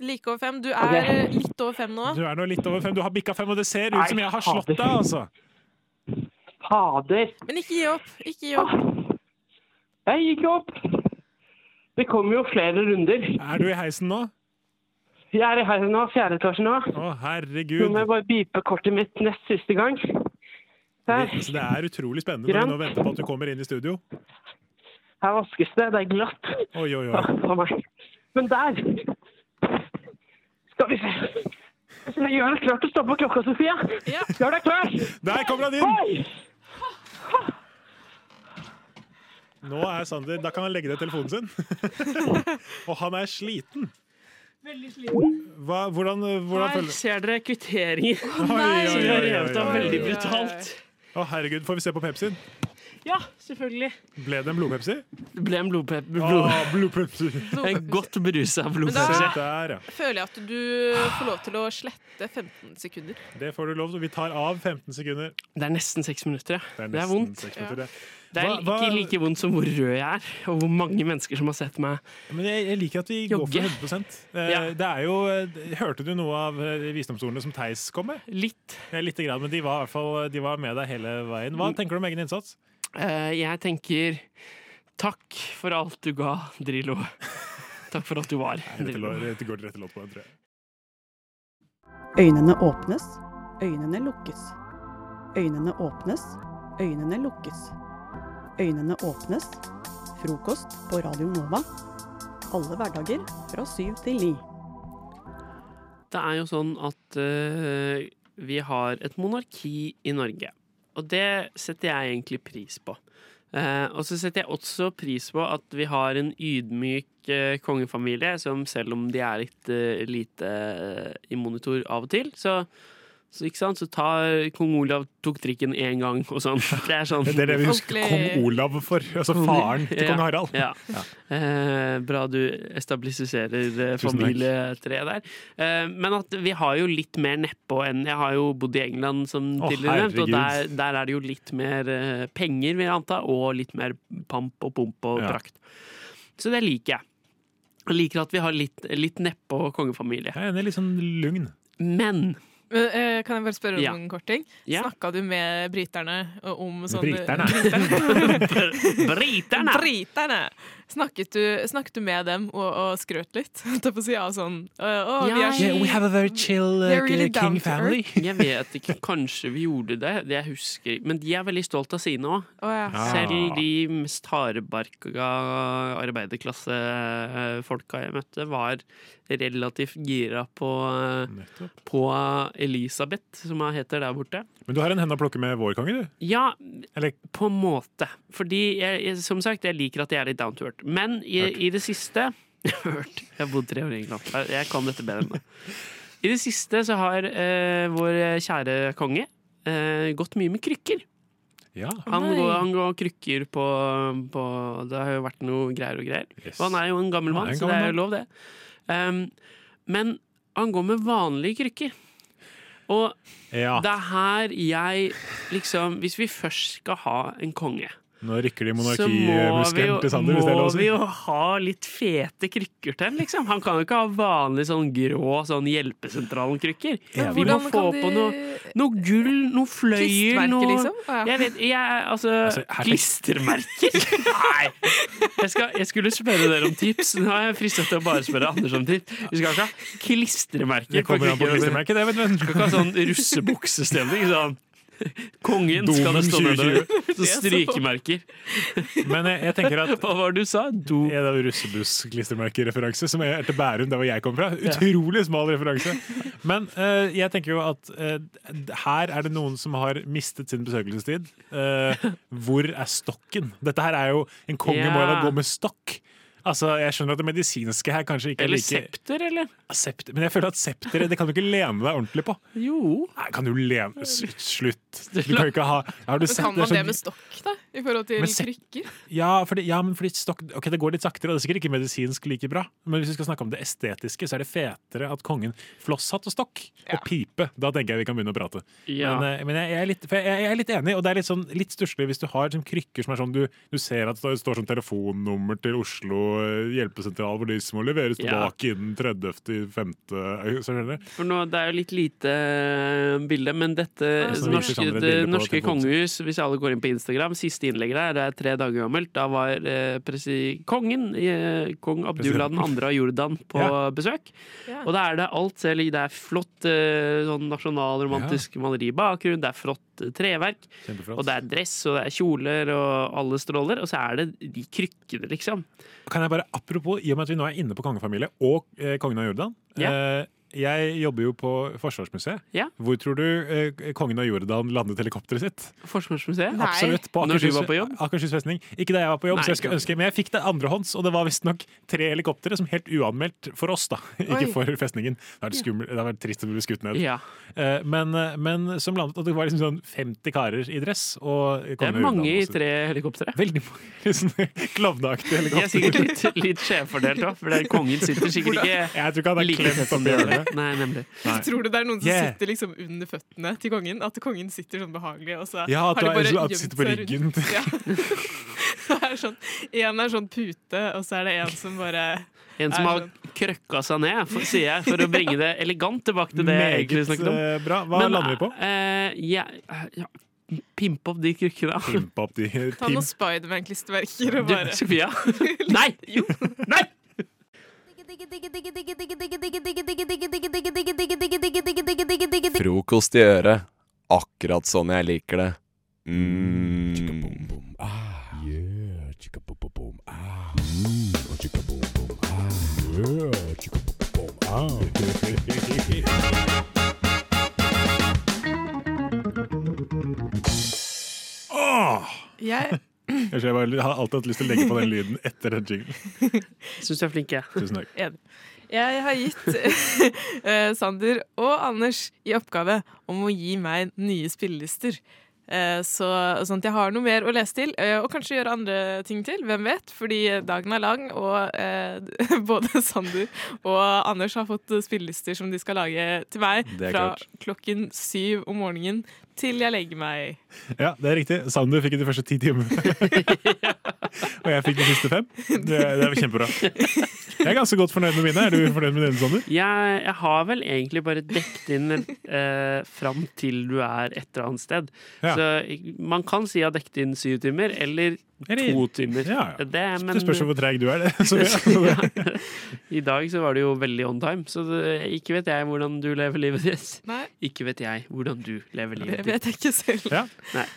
Like over fem. Du er eh, litt over fem nå. Du er nå litt over fem. Du har bikka fem, og det ser ut som jeg har slått deg, altså. Fader. Men ikke gi opp. Ikke gi opp. Jeg gikk opp. Det kommer jo flere runder. Er du i heisen nå? Jeg er i heisen nå, fjerde etasje nå. Å, Nå herregud. må jeg bare bipe kortet mitt nest siste gang. Der. Det, altså, det er utrolig spennende når vi nå venter på at du kommer inn i studio. Her vaskes det. Det er glatt. Oi, oi, oi. Men der Skal vi se. Jeg gjør deg klar til å stoppe klokka, Sofia. Ja. Gjør deg klar. Der kommer han inn! Oi! Nå er Sander Da kan han legge ned telefonen sin. og han er sliten. Veldig sliten. Hva, hvordan hvordan Her ser dere kvitteringer Oi, oi, som oi, har oi, revet av oi, veldig brutalt. Å, herregud. Får vi se på Pepsien? Ja, selvfølgelig. Ble det en blodpepsi? Det ble en blodpep... Ah, blodpepsi. En godt brusa Men blodpepsi. da Der, ja. føler jeg at du får lov til å slette 15 sekunder. Det får du lov til. Vi tar av 15 sekunder. Det er nesten 6 minutter, ja. Det er Det er vondt. minutter, det. Det er Hva- hva- ikke like vondt som hvor rød jeg er, og hvor mange mennesker som har sett meg Men jeg, jeg liker at vi går Jogge. for 100 eh, Ja. Det er jo eh, Hørte du noe av eh, visdomsordene som Theis kom med? Litt. Ja, litt grann, men de var i hvert fall de var med deg hele veien. Hva tenker du om egen innsats? Eh, Jeg tenker takk for alt du ga, Drillo. Takk for at du var. Drillo. dette går til rette låt på den, tror jeg. Øynene åpnes, øynene lukkes. Øynene åpnes, øynene lukkes. Øynene åpnes. Frokost på Radio Nova. Alle hverdager fra syv til ni. Det er jo sånn at uh, vi har et monarki i Norge. Og det setter jeg egentlig pris på. Uh, og så setter jeg også pris på at vi har en ydmyk uh, kongefamilie som selv om de er litt uh, lite i monitor av og til, så så, ikke sant? så tar kong Olav tok trikken én gang og sånn. Det er sånn Det er det vi husker kong Olav for. Altså faren til kong Harald. Ja. Eh, bra du establiserer eh, familietreet der. Eh, men at vi har jo litt mer nedpå enn Jeg har jo bodd i England, som Å, tidligere nevnt, og der, der er det jo litt mer eh, penger, vil jeg anta, og litt mer pamp og pomp og Ja. prakt. Så det liker jeg. Jeg liker at vi har litt, litt nedpå kongefamilie. Jeg er enig, litt sånn lugn. Men Men, eh, kan jeg bare spørre om Ja. en kort ting? Ja. Snakka du med briterne om sånn Briterne? Briterne! Briterne! Snakket du, snakket du med dem og, og skrøt litt? Holdt jeg på å si, av sånn øh, å, vi er Yeah, we have a very chill, uh, really king family. Jeg vet ikke, kanskje vi gjorde det. Det jeg husker. Men de er veldig stolt av sine òg. Oh, ja. Selv de mest hardbarka arbeiderklassefolka jeg møtte, var relativt gira på, på Elisabeth, som hun heter der borte. Men du har en henne å plukke med vår konge, du? Ja, på en måte. Fordi jeg, jeg, som sagt, jeg liker at jeg er litt down to earth. Men i, i det siste Hørt. Jeg har bodd tre år i England. Jeg- kan dette bedre enn det. I det siste så har eh, vår kjære konge eh, gått mye med krykker. Ja. Han går, han går krykker på, på Det har jo vært noe greier og greier. Og han er jo en gammel mann, så det er jo lov, det. Um, men han går med vanlige krykker. Og Ja. det er her jeg liksom Hvis vi først skal ha en konge Nå rykker de så må vi, monarkimuskelen til Sander, hvis det er lov må å si. vi jo ha litt fete krykker til ham, liksom. Han kan jo ikke ha vanlig sånn grå sånn Hjelpesentralen-krykker. Ja, Vi må få på de- noe, noe gull, noe fløyel, noe liksom? Å, ja. Jeg vet jeg, Altså, Altså, klistremerker? Nei! Jeg, skal, jeg skulle spørre dere om tips. Nå har jeg fristet til å bare spørre Anders om tips. Vi skal ikke ha klistremerker. Det kommer an på klistremerket, det, vet du. Vi skal ikke ha sånn russebuksestemning. Sånn. Kongen skal det stå nedover. 2020. Så strykemerker. Men jeg, jeg tenker at Hva var det du sa? Do. Ja, det var russebuss-klistremerkereferanse, som er til Bærum, der hvor jeg kommer fra. Utrolig smal referanse. Men uh, jeg tenker jo at uh, her er det noen som har mistet sin besøkelsestid. Uh, hvor er stokken? Dette her er jo En konge må jo da gå med stokk. Altså, Jeg skjønner at det medisinske her kanskje ikke er Eller like septer, eller? Septer, Men jeg føler at septer det kan du ikke lene deg ordentlig på. Jo. Nei, kan du lene Slutt. Du kan ikke ha Har du Men sett kan man det med stokk, da? I forhold til Men krykker? Ja, fordi, ja, men fordi stokk, ok, det går litt saktere, og det er sikkert ikke medisinsk like bra. Men hvis vi skal snakke om det estetiske, så er det fetere at kongen flosshatt og stokk og pipe. Da tenker jeg vi kan begynne å prate. Ja. Men, eh, men jeg, jeg, er litt, jeg, jeg er litt enig, og det er litt, sånn, litt stusslig hvis du har sånn, krykker som er sånn du, du ser at det står sånn telefonnummer til Oslo hjelpesentral hvor disse må leveres Ja. tilbake innen 30. 5. Så skjønner du? For nå, Det er jo litt lite eh, bilde, men dette så norske, det norske kongehus, hvis alle går inn på Instagram, siste innlegget der, det er tre dager gammelt, da var eh, presi kongen, eh, kong Abdullah Presidenten. 2. av Jordan, på Ja. besøk. Ja. Og da er det alt ser Det er flott sånn nasjonalromantisk maleri i bakgrunnen, det er flott treverk, og det er dress, og det er kjoler, og alle stråler, og så er det de krykkene, liksom. Kan jeg bare, Apropos, i og med at vi nå er inne på kongefamilie og eh, kongen av Jordan. Ja. Eh, jeg jobber jo på Forsvarsmuseet. Ja. Hvor tror du eh, kongen av Jordan landet helikopteret sitt? Forsvarsmuseet? Absolutt. På Når du Akershus, var på jobb? Akershus festning. Ikke da jeg var på jobb, Nei, så jeg skulle ønske, men jeg fikk det andrehånds, og det var visstnok tre helikoptre som helt uanmeldt for oss, da. Ikke Oi. for festningen. Det har vært, skummelt, det hadde vært trist å bli skutt ned. Ja. Eh, men, eh, men som landet, og det var liksom sånn 50 karer i dress. Og Det er mange i tre helikoptre. Veldig mange sånne klovneaktige De er sikkert litt, litt skjevfordelt òg, for kongen sitter sikkert ikke Jeg tror ikke han er like klemt tett som de andre. Nei. Tror du det er noen som Yeah. sitter liksom under føttene til kongen? At kongen sitter sånn behagelig, og så Ja, at har de bare at gjemt sitter på ryggen. rundt? Ja. Det er sånn, en er sånn pute, og så er det en som bare En som har sånn- krøkka seg ned, for, sier jeg, for å bringe det elegant tilbake til det jeg egentlig snakket om. eh, bra. Hva lander vi på? eh, ja, ja, pimpe opp de krykkene. Pimp opp de Ta noen Spiderman-klistremerker og Du, Sofia? Nei! Jo! Nei! Frokost i øret. Akkurat sånn jeg liker det. Mm. Åh! Jeg jeg har alltid hatt lyst til å legge på den lyden etter den jinglen. Syns du er flink, jeg. Tusen takk. Enig. Jeg har gitt eh, Sander og Anders i oppgave om å gi meg nye spillelister. Eh, Så, sånn jeg har noe mer å lese til, eh, og kanskje gjøre andre ting til. Hvem vet? Fordi dagen er lang, og eh, både Sander og Anders har fått spillelister som de skal lage til meg fra klart. klokken syv om morgenen til jeg legger meg. Ja, det er riktig. Sander fikk de første ti timene. og jeg fikk de siste fem. Det, det er kjempebra. Jeg er ganske godt fornøyd med mine. Er du fornøyd med dine, Sander? Jeg, jeg har vel egentlig bare dekket inn eh, fram til du er et eller annet sted. Ja. Så man kan si jeg har dekket inn syv timer, eller Eller- to timer. Ja, ja. Det, men, Det spørs jo hvor treig du er. Det. Så, ja. ja. I dag så var det jo veldig on time, så det, ikke vet jeg hvordan du lever livet ditt. Nei. Ikke vet jeg hvordan du lever Det livet ditt. vet jeg ikke selv. Ja. Nei.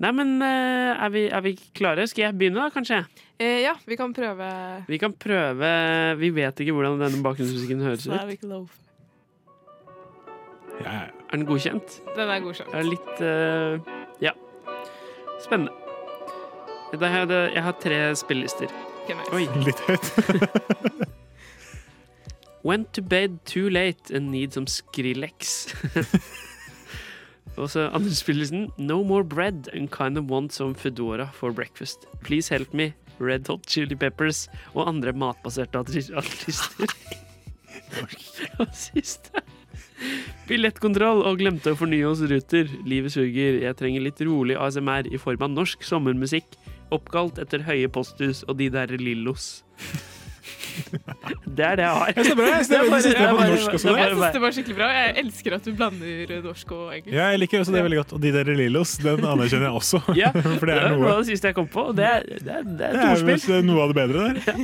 Nei, men eh, er, vi, er vi klare? Skal jeg begynne, da, kanskje? Eh, ja, vi kan prøve. Vi kan prøve Vi vet ikke hvordan denne bakgrunnsmusikken høres ut. Loaf. Er den godkjent? Den er godkjent. Er litt uh, Ja. Spennende. Jeg, det- jeg har tre spillelister. Okay, nice. Oi. Litt høyt. Went to bed too late and need some Skrillex. Og så andre spillelsen. No more bread and kind of want some Foodora for breakfast. Please help me. Red Hot Chili Peppers og andre matbaserte artister. Og siste. Billettkontroll og glemte å fornye oss ruter. Livet suger. Jeg trenger litt rolig ASMR i form av norsk sommermusikk. Oppkalt etter høye posthus og de der Lillos. Det er det jeg har. Jeg stemmer det. Jeg synes Det er på norsk også. Jeg synes det var skikkelig bra. Jeg elsker at du blander norsk og engelsk. Ja, jeg liker også det veldig godt. Og de der Lillos, den anerkjenner jeg også. Ja, For det er noe av det siste jeg kom på. Det er, det er, det er Det er storspill. visst noe av det bedre der.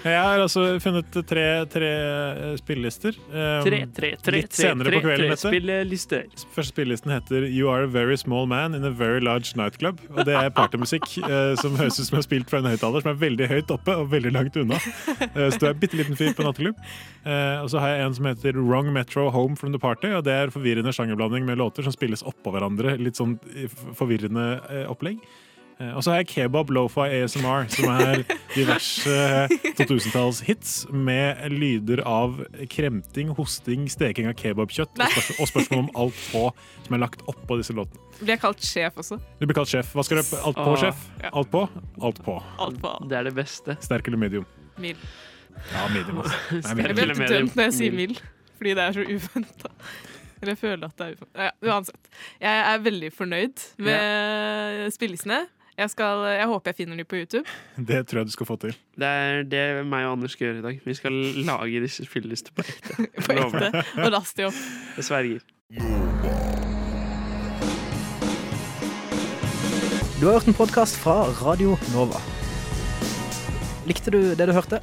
Jeg har altså funnet tre, tre eh, spillelister. Um, Tre, tre, tre, litt senere tre, på kvelden. tre spillelister. Første spillelisten heter You are a very small man in a very large nightclub. Og det er partymusikk uh, som høres ut som jeg har spilt fra en høyttaler som er veldig høyt oppe og veldig langt unna. Uh, så du er en bitte liten fyr på nattklubb. Eh, og så har jeg en som heter Wrong Metro Home from the Party. Og det er forvirrende sjangerblanding med låter som spilles oppå hverandre. Litt sånn forvirrende eh, opplegg. Eh, og så har jeg Kebab Lo-Fi ASMR, som er diverse 2000-tallshits med lyder av kremting, hosting, steking av kebabkjøtt og, spørs og spørsmål om alt på som er lagt oppå disse låtene. Blir jeg kalt sjef også? Du blir kalt sjef. Hva skal du Alt på, sjef? Alt på? Alt på. Alt på. Det er det beste. Sterk eller medium? Mild. Ja, medium. Nei, Jeg medium. blir alltid dømt når jeg sier mild, fordi det er så uventa. Eller jeg føler at det er uventa. Ja, uansett. Jeg er veldig fornøyd med spillelistene. Jeg, skal, jeg håper jeg finner dem på YouTube. Det tror jeg du skal få til. Det er det meg og Anders skal gjøre i dag. Vi skal lage disse spillelistene på ekte. På ekte. Og laste dem opp. Jeg sverger. Du har hørt en podkast fra Radio Nova. Likte du det du hørte?